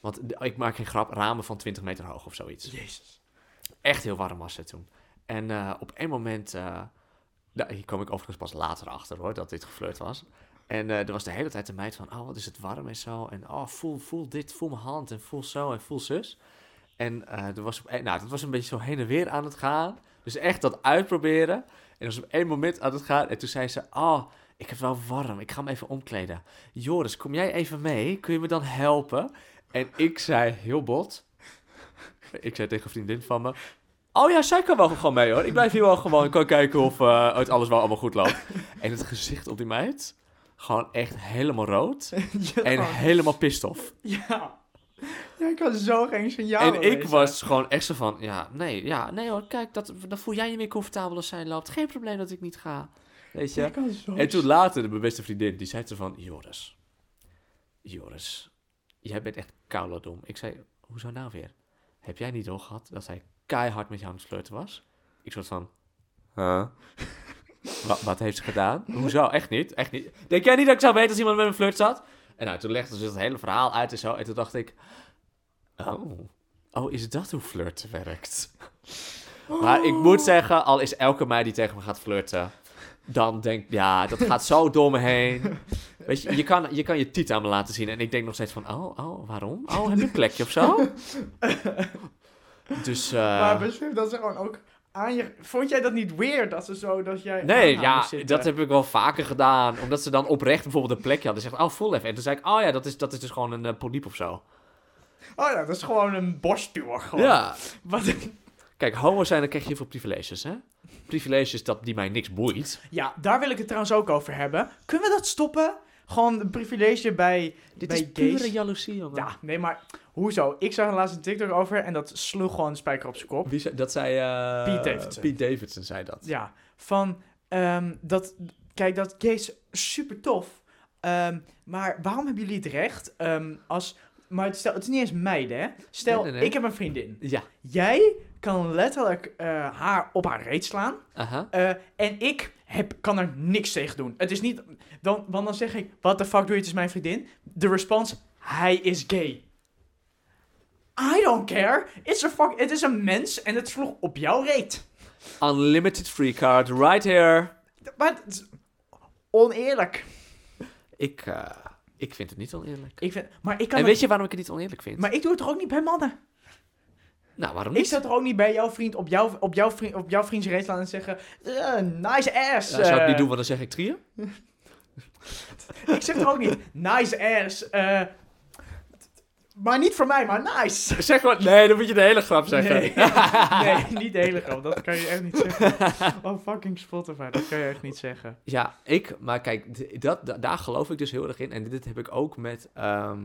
Want de- ik maak geen grap, ramen van 20 meter hoog of zoiets. Jezus. Echt heel warm was het toen. En eh, op een moment, eh, nou, hier kom ik overigens pas later achter hoor, dat dit geflirt was. En eh, er was de hele tijd een meid van, oh wat is het warm en zo. En oh, voel, voel dit, voel mijn hand en voel zo en voel zus. En er was op, een- nou, dat was een beetje zo heen en weer aan het gaan. Dus echt dat uitproberen. En er was op één moment aan het gaan. En toen zei ze, oh, ik heb het wel warm, ik ga me even omkleden. Joris, kom jij even mee? Kun je me dan helpen? En ik zei heel bot. Ik zei tegen een vriendin van me. Oh ja, zij kan wel gewoon mee hoor. Ik blijf hier wel gewoon. Ik kan kijken of eh, het alles wel allemaal goed loopt. En het gezicht op die meid. gewoon echt helemaal rood *laughs* Ja, en helemaal pissed off. Ja. Jij kan zo geen signaal en ik was gewoon echt zo van, ja, nee, ja, nee hoor, kijk, dat, dan voel jij je meer comfortabel als zij loopt. Geen probleem dat ik niet ga. Weet je? En toen later, mijn beste vriendin, die zei ze van, Joris, Joris, jij bent echt dom. Ik zei, hoezo nou weer? Heb jij niet doorgehad dat hij keihard met jou aan het flirten was? Ik soort van, huh? *laughs* wat, wat heeft ze gedaan? Hoezo? Echt niet? Echt niet? Denk jij niet dat ik zou weten als iemand met een flirt zat? En nou, toen legde ze het hele verhaal uit en zo. En toen dacht ik, oh, oh is dat hoe flirten werkt? Maar ik moet zeggen, al is elke meid die tegen me gaat flirten, dan denk ik, ja, dat gaat zo *laughs* door me heen. Weet je, je kan je, kan je tiet aan me laten zien en ik denk nog steeds van, oh, oh, waarom? Oh, heb je een plekje of zo? *laughs* Dus, eh, Maar beschrijf dat ze gewoon ook aan je... Vond jij dat niet weird dat ze zo, dat jij... Nee, ja, dat heb ik wel vaker gedaan. Omdat ze dan oprecht bijvoorbeeld een plekje hadden. Zegt, oh, voel even. En toen zei ik, oh ja, dat is, dat is dus gewoon een uh, polyp of zo. Oh ja, dat is gewoon een borstduur gewoon. Ja. Wat, Kijk, homo zijn, dan krijg je heel veel privileges, hè? Privileges dat die mij niks boeit. ja, daar wil ik het trouwens ook over hebben. Kunnen we dat stoppen? Gewoon een privilege bij, Dit bij is pure gays? jaloezie, jongen. Ja, nee, maar hoezo? Ik zag laatst een TikTok over en dat sloeg gewoon een spijker op zijn kop. Wie zei, dat zei... eh, Pete Davidson. Pete Davidson zei dat. Ja, van ehm, dat, kijk, dat gays super tof. Ehm, maar waarom hebben jullie het recht ehm, als, maar stel, het is niet eens meiden, hè? Stel, Nee, nee, nee. ik heb een vriendin. Ja. Jij kan letterlijk eh, haar op haar reet slaan. Aha. eh, en ik heb, kan er niks tegen doen. Het is niet, dan, want dan zeg ik, what the fuck doe je, het is mijn vriendin. De respons, hij is gay. I don't care. It's a fuck, het is een mens en het sloeg op jouw reet. Unlimited free card, right here. Maar oneerlijk. Ik, eh, ik vind het niet oneerlijk. Ik vind, maar ik kan En het- weet je waarom ik het niet oneerlijk vind? maar ik doe het toch ook niet bij mannen? Nou, waarom Ik niet? zou toch ook niet bij jouw vriend op jouw, op jouw, vriend, op jouw vriends zeggen... "Eh, nice ass. Ja, zou ik eh." niet doen, want dan zeg ik trieën. *laughs* Ik zeg toch ook niet nice ass. eh, maar niet voor mij, maar nice. *laughs* Zeg gewoon, nee, dan moet je de hele grap zeggen. Nee, *laughs* nee, niet de hele grap. Dat kan je echt niet zeggen. Oh, fucking Spotify. Dat kan je echt niet zeggen. Ja, ik, maar kijk, dat, da- daar geloof ik dus heel erg in. En dit heb ik ook met, ehm,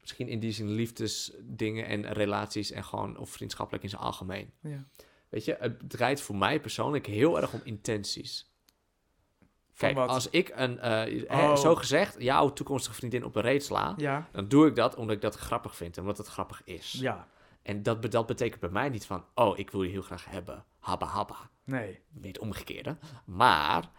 misschien in die zin liefdesdingen en relaties en gewoon, of vriendschappelijk in zijn algemeen. Ja. Weet je, het draait voor mij persoonlijk heel erg om intenties. Kijk, wat? als ik een, Oh. zo gezegd, jouw toekomstige vriendin op een reet sla, Ja. dan doe ik dat omdat ik dat grappig vind en omdat het grappig is. Ja. En dat, be- dat betekent bij mij niet van, oh, ik wil je heel graag hebben, habba habba. Nee. Niet omgekeerde. Maar,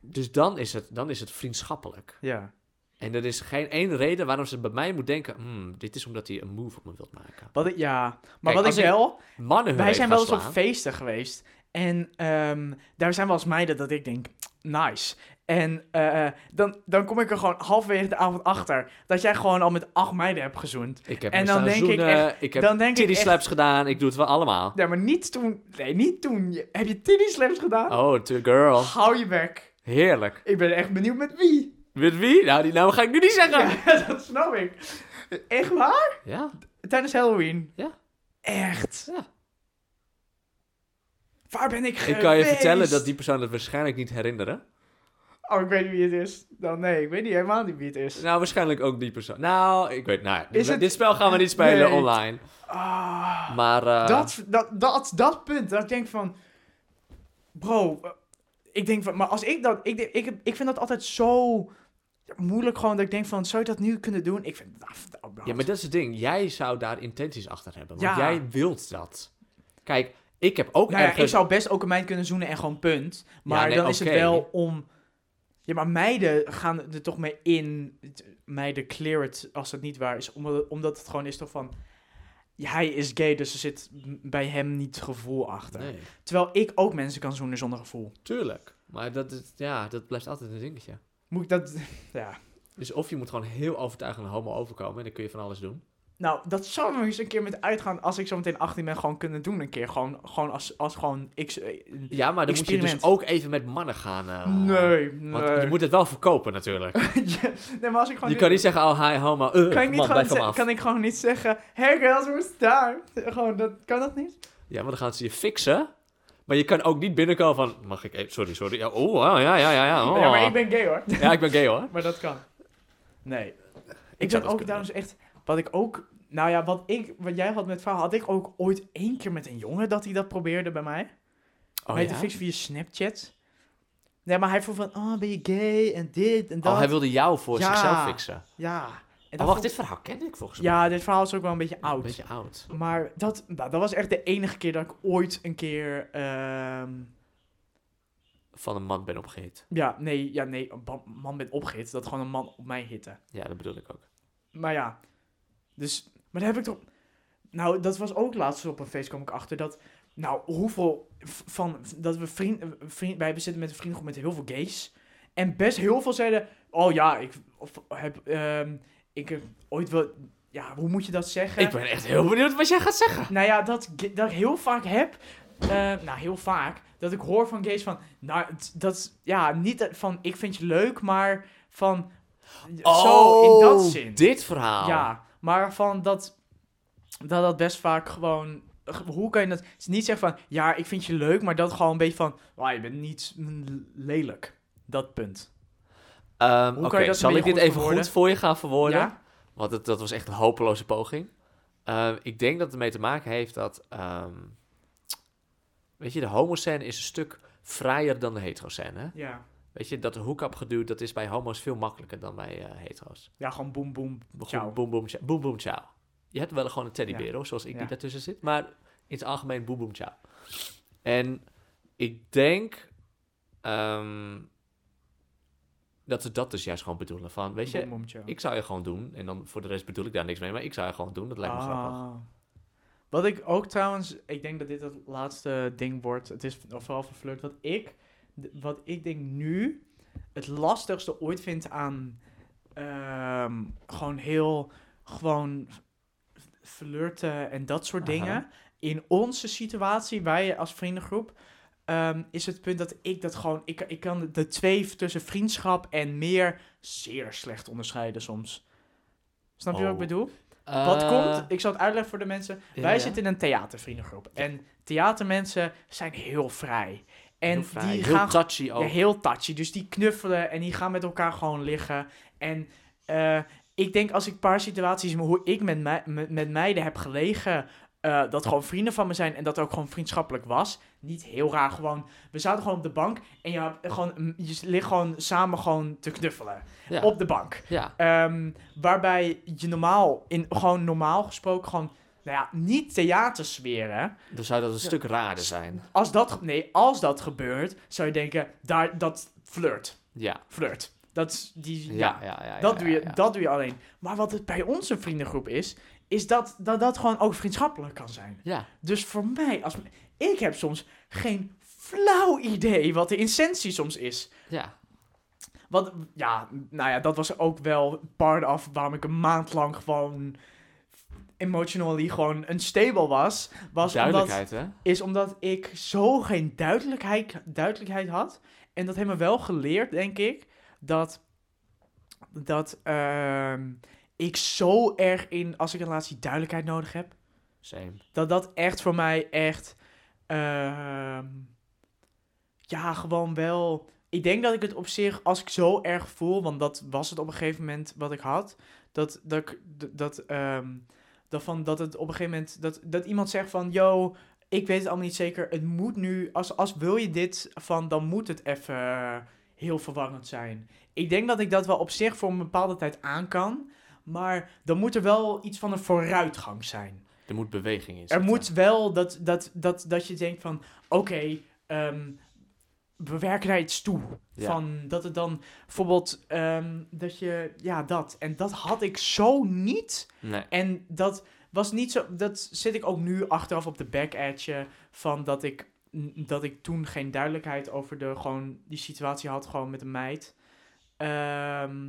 dus dan is het, dan is het vriendschappelijk. Ja. En er is geen één reden waarom ze bij mij moet denken, hmm, dit is omdat hij een move op me wilt maken. Wat ik, ja. Maar Kijk, wat ik wel... Mannen Wij zijn wel eens op feesten geweest. En ehm, daar zijn wel eens meiden dat ik denk, nice. En eh, dan, dan kom ik er gewoon halverwege de avond achter dat jij gewoon al met acht meiden hebt gezoend. Ik heb En dan denk ik echt- ik heb dan denk ik titty echt- slaps gedaan, ik doe het wel allemaal. Ja, maar niet toen. Nee, niet toen. Heb je titty slaps gedaan? Oh, to girl. Hou je bek. Heerlijk. Ik ben echt benieuwd met wie. Met wie? Nou, die naam ga ik nu niet zeggen. Ja, *laughs* dat snap ik. Echt waar? Ja, Tijdens Halloween? Ja. Echt? Ja. Waar ben ik geweest? ik kan je vertellen dat die persoon het waarschijnlijk niet herinneren. Oh, ik weet niet wie het is. Dan nee, ik weet niet helemaal niet wie het is. Nou, waarschijnlijk ook die persoon. Nou, ik weet, nou ja, Is het- dit spel gaan we niet spelen Nee. online. Ah. Maar, eh, dat, dat, dat, dat punt, dat ik denk van... Bro, eh, ik denk van... Maar als ik dat... Ik, ik, ik vind dat altijd zo moeilijk gewoon dat ik denk van... Zou je dat nu kunnen doen? Ik vind... Ja, maar dat is het ding. Jij zou daar intenties achter hebben. Want Ja. jij wilt dat. Kijk, ik heb ook Nou ja, ergens... ik zou best ook een meid kunnen zoenen en gewoon punt. Maar nee, dan is het wel om... Ja, maar meiden gaan er toch mee in. Meiden clear het als het niet waar is. Omdat, omdat het gewoon is toch van... Hij is gay, dus er zit bij hem niet gevoel achter. Nee, Terwijl ik ook mensen kan zoenen zonder gevoel. tuurlijk. Maar dat, is, ja, dat blijft altijd een dingetje. Moet ik dat... *laughs* Ja. Dus of je moet gewoon heel overtuigend homo overkomen... en dan kun je van alles doen. Nou, dat zou we eens een keer met uitgaan als ik zo meteen 18 ben gewoon kunnen doen een keer. Gewoon, gewoon als, als gewoon... Ik, Ja, maar dan moet je dus ook even met mannen gaan... eh, nee, nee. Want je moet het wel verkopen natuurlijk. *laughs* Ja, nee, maar als ik gewoon... Je kan niet zeggen, oh hi homo, uh, kan ik, niet man, blijf van af. kan ik gewoon niet zeggen... Hey girls, het daar? Gewoon, dat, kan dat niet? Ja, maar dan gaan ze je fixen. Maar je kan ook niet binnenkomen van, mag ik even, sorry, sorry. Ja, oh, ja, ja, ja, ja. Oh. Ja, maar ik ben gay hoor. Ja, ik ben gay hoor. *laughs* Maar dat kan. Nee. Ik, zou ben dat ook trouwens echt... Wat ik ook... Nou ja, wat, ik, wat jij had met verhaal, had ik ook ooit één keer met een jongen dat hij dat probeerde bij mij. Oh, ja? te fixen via Snapchat. Nee, maar hij vroeg van, oh, ben je gay en dit en dat. Oh, hij wilde jou voor Ja. zichzelf fixen. Ja. En Oh, wacht, vond- dit verhaal ken ik volgens mij. Ja, dit verhaal is ook wel een beetje oud. Een beetje oud. Maar dat, nou, dat was echt de enige keer dat ik ooit een keer... ehm, Van een man ben opgehit. ja, nee, ja, nee, een man met opgehit. Dat gewoon een man op mij hitte. Ja, dat bedoel ik ook. Maar ja, dus... Maar daar heb ik toch... Nou, dat was ook laatst op een feest kwam ik achter dat... Nou, hoeveel van... Dat we vriend, vriend, wij zitten met een vriendengroep met heel veel gays. En best heel veel zeiden... Oh ja, ik of, heb... ehm, ik heb ooit wel... Ja, hoe moet je dat zeggen? Ik ben echt heel benieuwd wat jij gaat zeggen. Nou ja, dat, ik- dat ik heel vaak heb. eh, nou, heel vaak. Dat ik hoor van gays van. Nou, dat. Ja, niet van. Ik vind je leuk, maar van. zo in dat zin. Oh, dit verhaal. Ja, maar van dat. Dat dat best vaak gewoon. Hoe kan je dat. Niet zeggen van. Ja, ik vind je leuk, maar dat gewoon een beetje van. Oh, je bent niet lelijk. Dat punt. Ehm, Oké, zal ik dit even goed goed voor je gaan verwoorden? Ja? Want het, dat was echt een hopeloze poging. Ehm, ik denk dat het ermee te maken heeft dat... ehm, weet je, de homoscène is een stuk vrijer dan de heteroscène. Ja. Weet je, dat hoek-up geduwd, dat is bij homo's veel makkelijker dan bij eh, hetero's. Ja, gewoon boem boem. Boem, Ciao. boem, boem, boem, boem, ciao. Je hebt wel gewoon een teddybeer, Ja. hoor, zoals ik Ja. die daartussen zit. Maar in het algemeen boem, boem, ciao. En ik denk ehm, dat ze dat dus juist gewoon bedoelen. Van, weet je, Boem, boem, ciao. ik zou je gewoon doen. En dan voor de rest bedoel ik daar niks mee. Maar ik zou je gewoon doen. Dat lijkt me grappig. Ah. Wat ik ook trouwens, ik denk dat dit het laatste ding wordt. Het is vooral voor flirt. Wat ik, wat ik denk nu het lastigste ooit vind aan ehm, gewoon heel gewoon flirten en dat soort Aha. dingen. In onze situatie, wij als vriendengroep, ehm, is het punt dat ik dat gewoon, ik, ik kan de twee tussen vriendschap en meer zeer slecht onderscheiden soms. Snap je wat ik Oh. bedoel? Wat Eh, komt, ik zal het uitleggen voor de mensen. Wij zitten in een theatervriendengroep. En theatermensen zijn heel vrij. En Heel die heel gaan touchy ook. ja, heel touchy. Dus die knuffelen en die gaan met elkaar gewoon liggen. En eh, ik denk als ik een paar situaties, hoe ik met, mij, met, met meiden heb gelegen, eh, dat gewoon vrienden van me zijn en dat ook gewoon vriendschappelijk was. Niet heel raar, gewoon. We zaten gewoon op de bank en je, had gewoon, je ligt gewoon samen gewoon te knuffelen. ja. Op de bank. ja. Ehm, waarbij je normaal, in, gewoon normaal gesproken, gewoon, nou ja, niet theatersferen. Dan zou dat een stuk raarder zijn. Als dat, nee, als dat gebeurt, zou je denken, daar, dat flirt, Ja. flirt. Dat, is die, Ja, ja, ja, ja. dat, doe je, dat doe je alleen. Maar wat het bij onze vriendengroep is, is dat dat, dat gewoon ook vriendschappelijk kan zijn. Ja. Dus voor mij, als, ik heb soms geen flauw idee wat de essentie soms is. Ja. Wat, ja, nou ja, dat was ook wel part of waarom ik een maand lang gewoon emotionally gewoon unstable was. was omdat, Duidelijkheid, hè? is omdat ik zo geen duidelijkheid, duidelijkheid had. En dat heeft me wel geleerd, denk ik, dat, dat ehm, ik zo erg in, als ik een relatie duidelijkheid nodig heb, Same. dat dat echt voor mij echt, ehm, ja, gewoon wel. Ik denk dat ik het op zich, als ik zo erg voel, want dat was het op een gegeven moment wat ik had, dat dat dat ehm, dat van dat het op een gegeven moment dat dat iemand zegt van, yo, ik weet het allemaal niet zeker, het moet nu, als als wil je dit van, dan moet het even heel verwarrend zijn. Ik denk dat ik dat wel op zich voor een bepaalde tijd aan kan, maar dan moet er wel iets van een vooruitgang zijn. Er moet beweging in Er zitten. moet wel dat, dat, dat, dat je denkt van, oké, ehm, we werken naar iets toe. Ja. Van dat het dan bijvoorbeeld, ehm, dat je, ja, dat. En dat had ik zo niet. Nee. En dat was niet zo, dat zit ik ook nu achteraf op de back edge van dat ik, dat ik toen geen duidelijkheid over de, gewoon, die situatie had, gewoon met een meid. Ehm,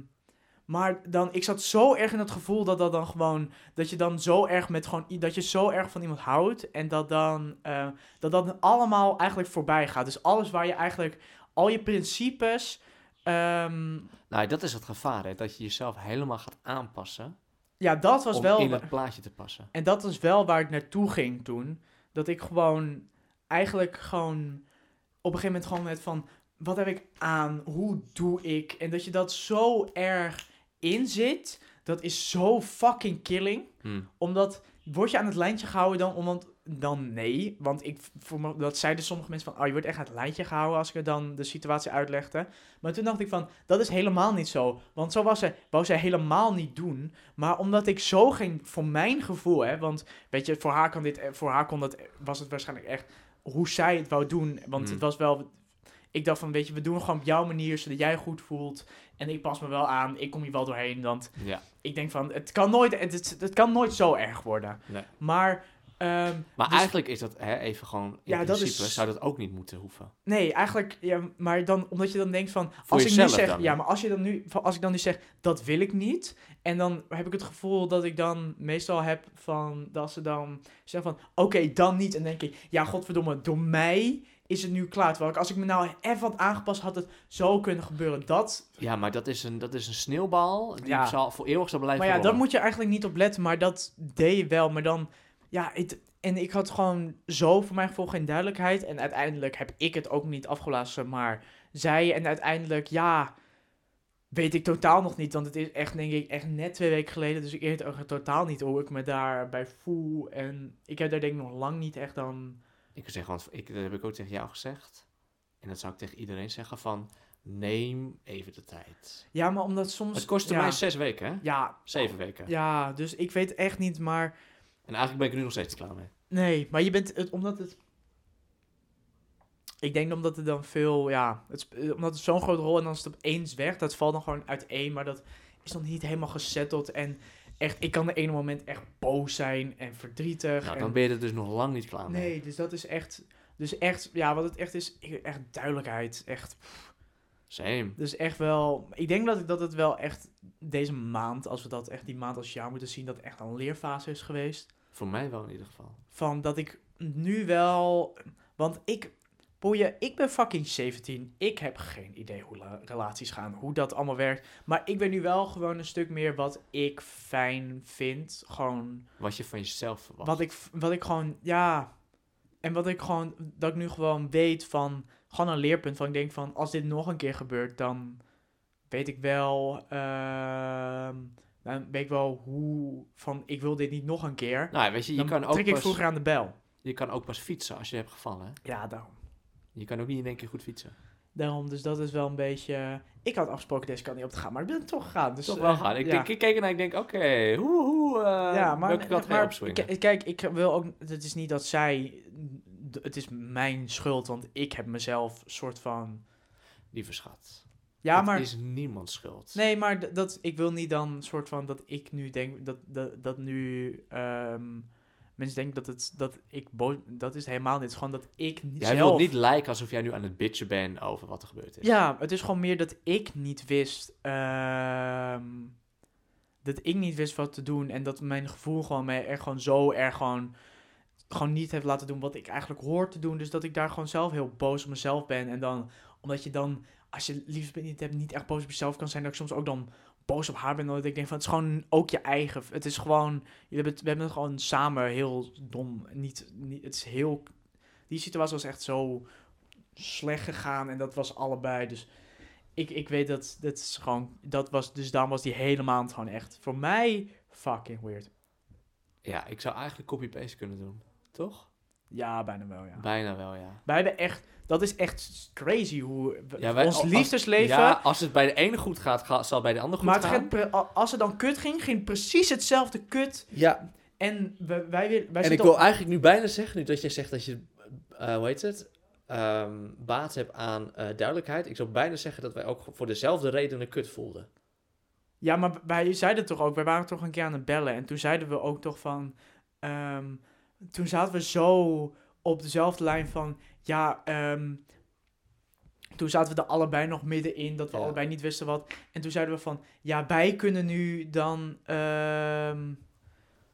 maar dan, ik zat zo erg in het gevoel dat dat dan gewoon, dat je dan zo erg met gewoon, dat je zo erg van iemand houdt en dat dan, eh, dat dat allemaal eigenlijk voorbij gaat. Dus alles waar je eigenlijk, al je principes, ehm, Nou, dat is het gevaar, hè? Dat je jezelf helemaal gaat aanpassen ja, dat was om wel... in het plaatje te passen. En dat is wel waar ik naartoe ging toen. Dat ik gewoon eigenlijk gewoon op een gegeven moment gewoon met van wat heb ik aan, hoe doe ik en dat je dat zo erg in zit, dat is zo fucking killing. Hm. Omdat, word je aan het lijntje gehouden dan? Omdat, dan nee. Want ik, voor me, dat zeiden sommige mensen van, oh, je wordt echt aan het lijntje gehouden als ik er dan de situatie uitlegde. Maar toen dacht ik van, dat is helemaal niet zo. Want zo was ze, wou zij helemaal niet doen. Maar omdat ik zo geen, voor mijn gevoel, hè, want weet je, voor haar, kan dit, voor haar kon dat, was het waarschijnlijk echt hoe zij het wou doen. Want Mm. het was wel, ik dacht van, weet je, we doen gewoon op jouw manier, zodat jij goed voelt. En ik pas me wel aan, ik kom hier wel doorheen, want Ja. ik denk van, het kan nooit, het, het, kan nooit zo erg worden. Nee. Maar, ehm, Maar dus- eigenlijk is dat hè, even gewoon, in Ja, dat principe is- zou dat ook niet moeten hoeven. nee, eigenlijk, ja, maar dan, omdat je dan denkt van, Voor als ik nu zeg, dan, ja, maar als je dan nu, als ik dan nu zeg, dat wil ik niet, en dan heb ik het gevoel dat ik dan meestal heb van, dat ze dan zeggen van, oké, dan niet, en dan denk ik, ja, godverdomme, door mij is het nu klaar. Terwijl ik, als ik me nou even had aangepast, had het zo kunnen gebeuren. Dat, Ja, maar dat is een, dat is een sneeuwbal die Ja. zal voor eeuwig zal blijven maar ja, daar rollen. moet je eigenlijk niet op letten, maar dat deed je wel. Maar dan, ja, het, en ik had gewoon zo voor mijn gevoel geen duidelijkheid. En uiteindelijk heb ik het ook niet afgelassen, maar zij. En uiteindelijk, ja, weet ik totaal nog niet. Want het is echt, denk ik, echt net twee weken geleden. Dus ik weet ook totaal niet hoe ik me daarbij voel. En ik heb daar denk ik nog lang niet echt dan... Ik zeg, want ik, dat heb ik ook tegen jou gezegd. En dat zou ik tegen iedereen zeggen van, neem even de tijd. Ja, maar omdat soms... Het kostte ja, mij zes weken, hè? Ja, Zeven weken. ja, dus ik weet echt niet, maar... En eigenlijk ben ik er nu nog steeds klaar mee. Nee, maar je bent het omdat het. Ik denk omdat het dan veel, ja, het, eh, omdat het zo'n grote rol en dan is het opeens weg, dat valt dan gewoon uiteen, maar dat is dan niet helemaal gesetteld en echt, ik kan de ene moment echt boos zijn en verdrietig. Nou, en, dan ben je er dus nog lang niet klaar mee. nee, dus dat is echt, dus echt, ja, wat het echt is, echt duidelijkheid, echt, Same. dus echt wel, ik denk dat, ik, dat het wel echt deze maand, als we dat echt die maand als jaar moeten zien, dat echt een leerfase is geweest Voor mij wel in ieder geval. van dat ik nu wel. Want ik. Boeien, ik ben fucking 17. Ik heb geen idee hoe la- relaties gaan, hoe dat allemaal werkt. Maar ik ben nu wel gewoon een stuk meer wat ik fijn vind. Gewoon Wat je van jezelf verwacht. wat ik, wat ik gewoon, ja. En wat ik gewoon, dat ik nu gewoon weet van, gewoon een leerpunt van, ik denk van, als dit nog een keer gebeurt, dan weet ik wel, ehm, dan weet ik wel hoe, van, ik wil dit niet nog een keer. Nou, weet je, je Dan kan, ook trek ik pas, vroeger aan de bel. je kan ook pas fietsen als je hebt gevallen. Hè? Ja, daarom. Je kan ook niet in één keer goed fietsen. Daarom, dus dat is wel een beetje... Ik had afgesproken deze kant niet op te gaan, maar ik ben toch gegaan. Dus, Toch wel eh, gaan. Ik, ja. denk, ik keek en ik denk, oké, hoe, hoe, eh, ja, maar, welke kant ga je kijk, ik wil ook... Het is niet dat zij... Het is mijn schuld, want ik heb mezelf soort van... Lieve schat. Ja, het maar... is niemands schuld. Nee, maar dat, ik wil niet dan soort van dat ik nu denk... Dat, dat, dat nu... ehm, mensen denken dat, het, dat ik boos... Dat is helemaal niet. Het is gewoon dat ik niet Jij zelf... wilt niet lijken alsof jij nu aan het bitchen bent over wat er gebeurd is. Ja, het is gewoon meer dat ik niet wist. ehm, dat ik niet wist wat te doen. En dat mijn gevoel gewoon mij er gewoon zo erg gewoon. Gewoon niet heeft laten doen wat ik eigenlijk hoor te doen. Dus dat ik daar gewoon zelf heel boos op mezelf ben. En dan, omdat je dan, als je liefst niet hebt, niet echt boos op jezelf kan zijn. Dat ik soms ook dan boos op haar ben. Dat ik denk van, het is gewoon ook je eigen. Het is gewoon, we hebben het, gewoon samen heel dom. Niet, niet, het is heel, die situatie was echt zo slecht gegaan. En dat was allebei. Dus ik, ik weet dat, dat is gewoon, dat was, dus daarom was die hele maand gewoon echt, voor mij, fucking weird. Ja, ik zou eigenlijk copy-paste kunnen doen. Toch? Ja, bijna wel, ja. Bijna wel, ja. Wij hebben echt, dat is echt crazy hoe Ja, wij- ons als- liefdesleven... Ja, als het bij de ene goed gaat, ga- zal het bij de ander goed maar het gaan. a- als het dan kut ging, ging precies hetzelfde kut. Ja, En we, wij, weer, wij en ik wil op- eigenlijk nu bijna zeggen, nu dat jij zegt dat je, eh hoe heet het, ehm, baat hebt aan eh, duidelijkheid. Ik zou bijna zeggen dat wij ook voor dezelfde redenen kut voelden. Ja, maar wij zeiden toch ook, wij waren toch een keer aan het bellen. En toen zeiden we ook toch van. ehm, toen zaten we zo op dezelfde lijn van. Ja, ehm, toen zaten we er allebei nog middenin, dat we Ja. allebei niet wisten wat. En toen zeiden we van. Ja, wij kunnen nu dan. ehm,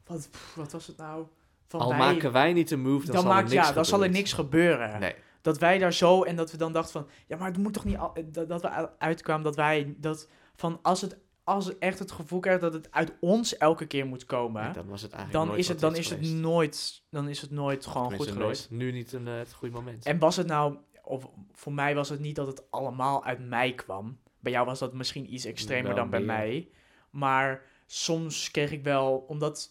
wat, pff, wat was het nou? Van Al wij, maken wij niet de move, dan, dan zal maakt, er niks ja, dan zal er gebeuren. niks gebeuren. Nee. Dat wij daar zo en dat we dan dachten van, ja, maar het moet toch niet al, dat, dat we uitkwamen dat wij dat van als het als echt het gevoel krijg dat het uit ons elke keer moet komen, En dan was het eigenlijk dan is het, dan is het geweest. nooit, dan is het nooit gewoon goed geweest. nooit. Nu niet een, eh, het goede moment. En was het nou, of voor mij was het niet dat het allemaal uit mij kwam. Bij jou was dat misschien iets extremer dan bij meer. mij. Maar soms kreeg ik wel, omdat,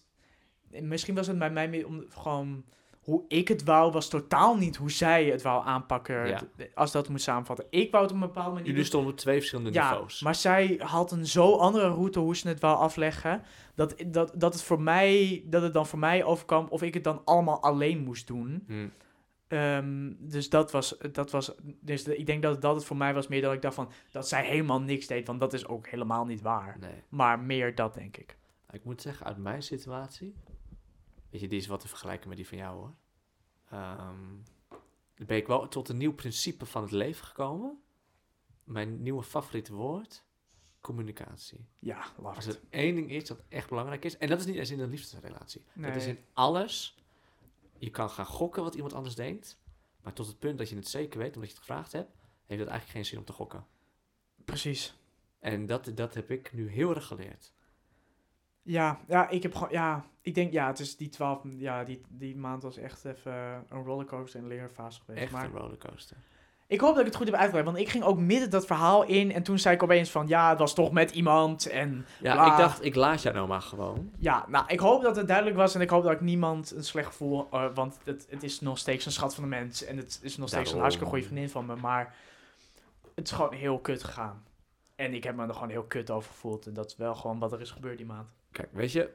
misschien was het bij mij meer om, gewoon, hoe ik het wou, was totaal niet hoe zij het wou aanpakken. Ja. Als dat moet samenvatten. Ik wou het op een bepaalde manier Jullie stonden op twee verschillende Ja, niveaus. maar zij had een zo andere route hoe ze het wou afleggen. Dat, dat, dat, het voor mij, dat het dan voor mij overkwam of ik het dan allemaal alleen moest doen. Hm. Ehm, dus dat was, dat was, dus ik denk dat dat het voor mij was meer dat ik dacht van, dat zij helemaal niks deed, want dat is ook helemaal niet waar. Nee. Maar meer dat, denk ik. Ik moet zeggen, uit mijn situatie... Weet je, die is wat te vergelijken met die van jou, hoor. Dan ben ik wel tot een nieuw principe van het leven gekomen. Mijn nieuwe favoriete woord... Communicatie. Ja, love Als er één ding is dat echt belangrijk is... En dat is niet eens in een liefdesrelatie. Dat is Nee. in alles. Je kan gaan gokken wat iemand anders denkt. Maar tot het punt dat je het zeker weet, omdat je het gevraagd hebt... heeft het eigenlijk geen zin om te gokken. Precies. En dat, dat heb ik nu heel erg geleerd. Ja, ja, ik heb gewoon, ja, ik denk, ja, het is die twaalf, ja, die, die maand was echt even een rollercoaster en leerfase geweest. Echt maar een rollercoaster. ik hoop dat ik het goed heb uitgelegd, want ik ging ook midden dat verhaal in en toen zei ik opeens van, ja, het was toch met iemand en Ja, Bla. ik dacht, ik laat jou nou maar gewoon. Ja, nou, ik hoop dat het duidelijk was en ik hoop dat ik niemand een slecht gevoel, eh, want het, het is nog steeds een schat van een mens en het is nog steeds een hartstikke goede vriendin van me, maar het is gewoon heel kut gegaan. En ik heb me er gewoon heel kut over gevoeld en dat is wel gewoon wat er is gebeurd die maand. Kijk, weet je,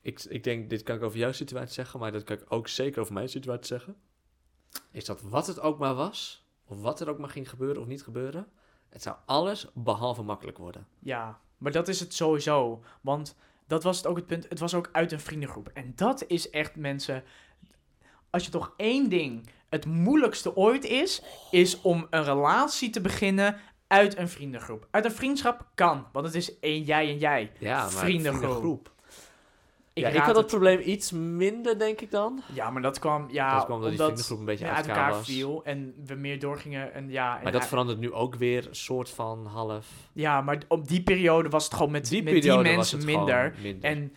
ik, ik denk, dit kan ik over jouw situatie zeggen, maar dat kan ik ook zeker over mijn situatie zeggen. Is dat wat het ook maar was, of wat er ook maar ging gebeuren of niet gebeuren, het zou alles behalve makkelijk worden. Ja, maar dat is het sowieso, want dat was het ook het punt, het was ook uit een vriendengroep. En dat is echt mensen, als je toch één ding het moeilijkste ooit is, is om een relatie te beginnen uit een vriendengroep. Uit een vriendschap kan, want het is één jij en jij. Ja, maar Vriendengroep. vriendengroep. Ik ja, ik had dat het- probleem iets minder, denk ik dan. Ja, maar dat kwam, ja, dat kwam omdat die vriendengroep een beetje ja, uit elkaar was. viel en we meer doorgingen. En ja, en Maar dat verandert nu ook weer een soort van half. ja, maar op die periode was het gewoon met Die met die mensen minder. minder. En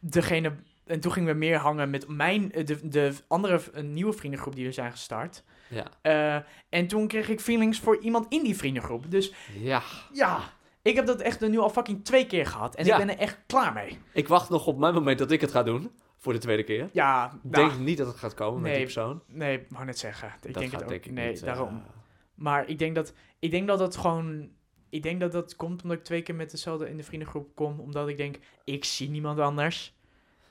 degene. En toen gingen we meer hangen met mijn, de, de andere een nieuwe vriendengroep die we zijn gestart. Ja. Eh, en toen kreeg ik feelings voor iemand in die vriendengroep. Dus ja, ja, ik heb dat echt nu al fucking twee keer gehad. En Ja. ik ben er echt klaar mee. ik wacht nog op mijn moment dat ik het ga doen. Voor de tweede keer. Ja, Ik nou, denk niet dat het gaat komen met nee, die persoon. nee, ik wou net zeggen. Ik dat denk het ook. denk ik nee, niet. eh, daarom. Maar ik denk dat, ik denk dat het gewoon. Ik denk dat dat komt omdat ik twee keer met dezelfde in de vriendengroep kom. Omdat ik denk, ik zie niemand anders.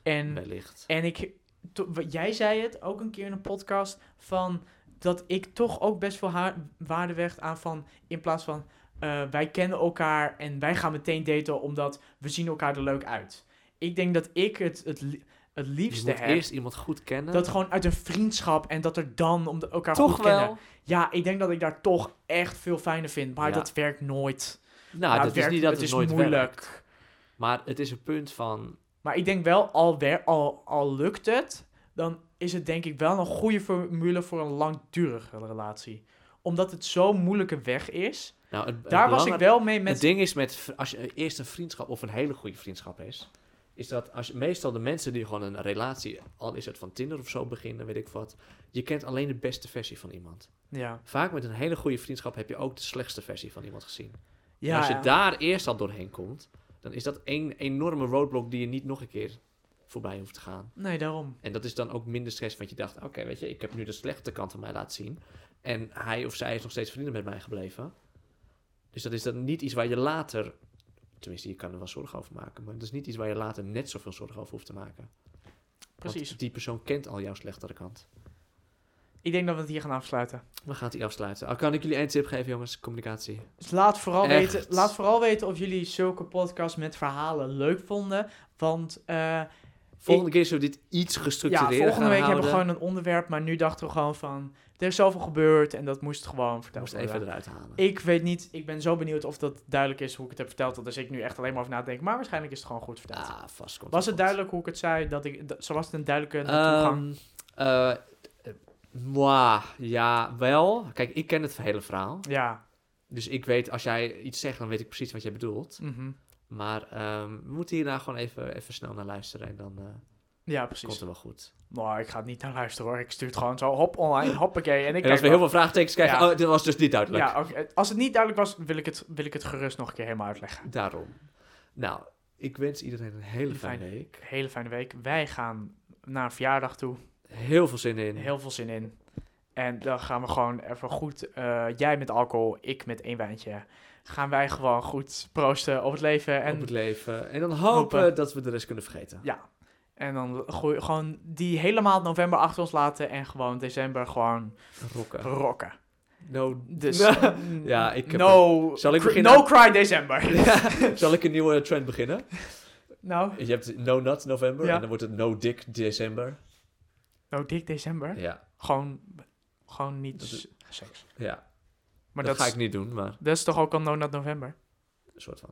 En, wellicht. en ik. to- jij zei het ook een keer in een podcast. Van dat ik toch ook best veel haar, waarde weg aan van. In plaats van eh, wij kennen elkaar en wij gaan meteen daten omdat we zien elkaar er leuk uit. Ik denk dat ik het, het, het Je liefste moet heb. eerst iemand goed kennen. Dat gewoon uit een vriendschap en dat er dan om de, elkaar Toch goed wel. kennen. Ja, ik denk dat ik daar toch echt veel fijner vind. Maar Ja. dat werkt nooit. Nou, dat is niet dat het het, is nooit moeilijk. werkt. Maar het is een punt van... Maar ik denk wel, al, wer, al, al lukt het, dan is het denk ik wel een goede formule voor een langdurige relatie. Omdat het zo'n moeilijke weg is. Nou, het, het Daar was ik wel mee Het met... ding is met... Als je eerst een vriendschap of een hele goede vriendschap is... Is dat als je, meestal de mensen die gewoon een relatie... Al is het van Tinder of zo beginnen, weet ik wat... Je kent alleen de beste versie van iemand. Ja, Vaak met een hele goede vriendschap heb je ook de slechtste versie van iemand gezien. En ja, als je ja. daar eerst al doorheen komt... Dan is dat één enorme roadblock die je niet nog een keer voorbij hoeft te gaan. Nee, daarom. En dat is dan ook minder stress, want je dacht, oké, weet je, ik heb nu de slechte kant van mij laten zien. En hij of zij is nog steeds vrienden met mij gebleven. Dus dat is dan niet iets waar je later, tenminste, je kan er wel zorgen over maken, maar dat is niet iets waar je later net zoveel zorgen over hoeft te maken. Precies. Want die persoon kent al jouw slechtere kant. Ik denk dat we het hier gaan afsluiten. We gaan die afsluiten. Al kan ik jullie één tip geven, jongens, communicatie. Dus laat vooral, Echt. weten, laat vooral weten of jullie zulke podcasts met verhalen leuk vonden. Want eh, Volgende keer zullen we dit iets ja, gestructureerder volgende week hebben we gewoon een onderwerp. Maar nu dachten we gewoon van, er is zoveel gebeurd en dat moest gewoon verteld moest worden. even eruit halen. Ik weet niet, ik ben zo benieuwd of dat duidelijk is hoe ik het heb verteld. Dus ik nu echt alleen maar over nadenken. Maar waarschijnlijk is het gewoon goed verteld. Ah, vast komt was het goed. duidelijk hoe ik het zei? Dat ik, dat, zo was het een duidelijke toegang? Eh, eh, mwah, ja, wel. Kijk, ik ken het hele verhaal. ja. Dus ik weet, als jij iets zegt, dan weet ik precies wat jij bedoelt. mhm. Maar ehm, we moeten hierna gewoon even, even snel naar luisteren en dan eh, Ja, komt precies. het wel goed. Maar ik ga het niet naar luisteren hoor. Ik stuur het gewoon zo hop online, hoppakee. En ik En als we heel veel vraagtekens krijgen, Ja. oh, dit was dus niet duidelijk. Ja. Als het niet duidelijk was, wil ik het, wil ik het gerust nog een keer helemaal uitleggen. Daarom. Nou, ik wens iedereen een hele fijne Fijn. week. Hele fijne week. Wij gaan naar een verjaardag toe. Heel veel zin in. Heel veel zin in. En dan gaan we gewoon even goed, eh, jij met alcohol, ik met één wijntje. Gaan wij gewoon goed proosten op het leven. En, op het leven. En dan hopen, Hopen. dat we de rest kunnen vergeten. Ja. en dan gewoon die hele maand november achter ons laten. En gewoon december gewoon Rocken. rocken. No. Dus *laughs* Ja, ik heb no, Zal ik beginnen? no cry december. *laughs* *laughs* Zal ik een nieuwe trend beginnen? nou, Je hebt no nut november Ja. en dan wordt het no dick december. nou dik december. Ja, Gewoon, gewoon niet is- seks. ja. Maar dat, dat, ga ik niet doen, maar dat is toch ook al no november? een soort van.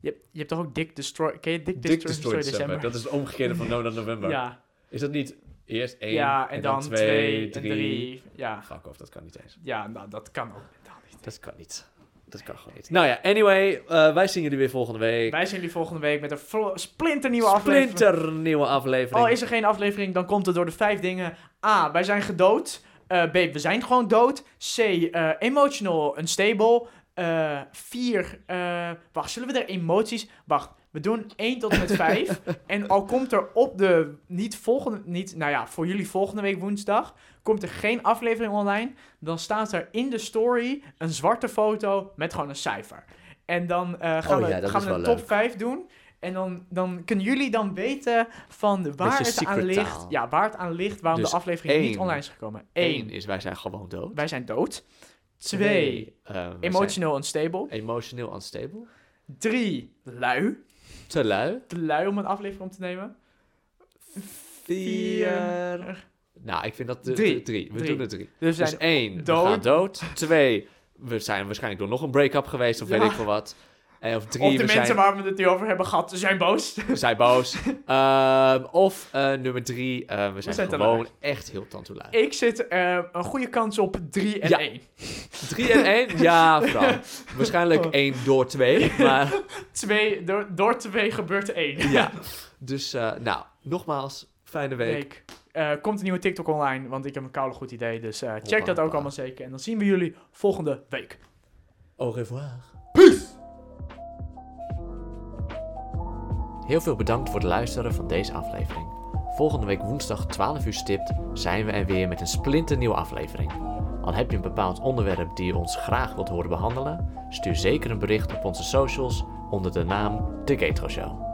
Je hebt, je hebt toch ook Dick Destroy... Ken je Dick, Dick Destroy, destroy december. Dat is het omgekeerde van no november. *laughs* Ja, Is dat niet eerst één ja en, dan, twee, en drie? drie. Ja, Fuck off, dat kan niet eens. ja nou, dat kan ook totaal niet. Dat kan niet. Dat kan gewoon niet. Nou ja, anyway, eh, wij zien jullie weer volgende week. Wij zijn jullie volgende week met een splinternieuwe aflevering. Splinternieuwe aflevering. Al is er geen aflevering, dan komt het door de vijf dingen. A, wij zijn gedood. Eh, B, we zijn gewoon dood. C, eh, emotional unstable. Vier, eh, wacht, zullen we er emoties... Wacht, we doen 1 tot en met *laughs* 5. en al komt er op de, niet volgende, niet, nou ja, voor jullie volgende week woensdag, komt er geen aflevering online, dan staat er in de story een zwarte foto met gewoon een cijfer. En dan gaan Oh we, ja, gaan we een top leuk. 5 doen. En dan, dan kunnen jullie dan weten van waar Beetje het aan ligt. taal. Ja, waar het aan ligt, waarom Dus de aflevering niet online is gekomen. Eén 1. is wij zijn gewoon dood. Wij zijn dood. 2. eh, Emotional unstable. emotioneel unstable. 3. Lui. Te lui. Te lui om een aflevering op te nemen. Vier. Nou, ik vind dat de, Drie. de- drie. We Drie. doen er drie. Dus Dus zijn één, dood. we gaan dood. Twee, we zijn waarschijnlijk door nog een break-up geweest of Ja. weet ik veel wat. En of drie, of de mensen zijn, waar we het nu over hebben gehad, zijn boos. we zijn boos. Of nummer drie, we zijn, gewoon echt heel tandtoelui. Ik zit eh, een goede kans op 3 en Ja. 1. Drie en één? *laughs* Ja. Waarschijnlijk Oh. één door twee, *laughs* maar Twee, door, door 2 gebeurt 1. ja. *laughs* Dus, eh, nou, nogmaals, fijne week. week. Eh, komt een nieuwe TikTok online, want ik heb een koude goed idee. Dus check Hoppa, dat ook hoppa. allemaal zeker. En dan zien we jullie volgende week. Au revoir. Heel veel bedankt voor het luisteren van deze aflevering. Volgende week woensdag 12 uur stipt zijn we er weer met een splinternieuwe aflevering. Al heb je een bepaald onderwerp die je ons graag wilt horen behandelen, stuur zeker een bericht op onze socials onder de naam The Gatro Show.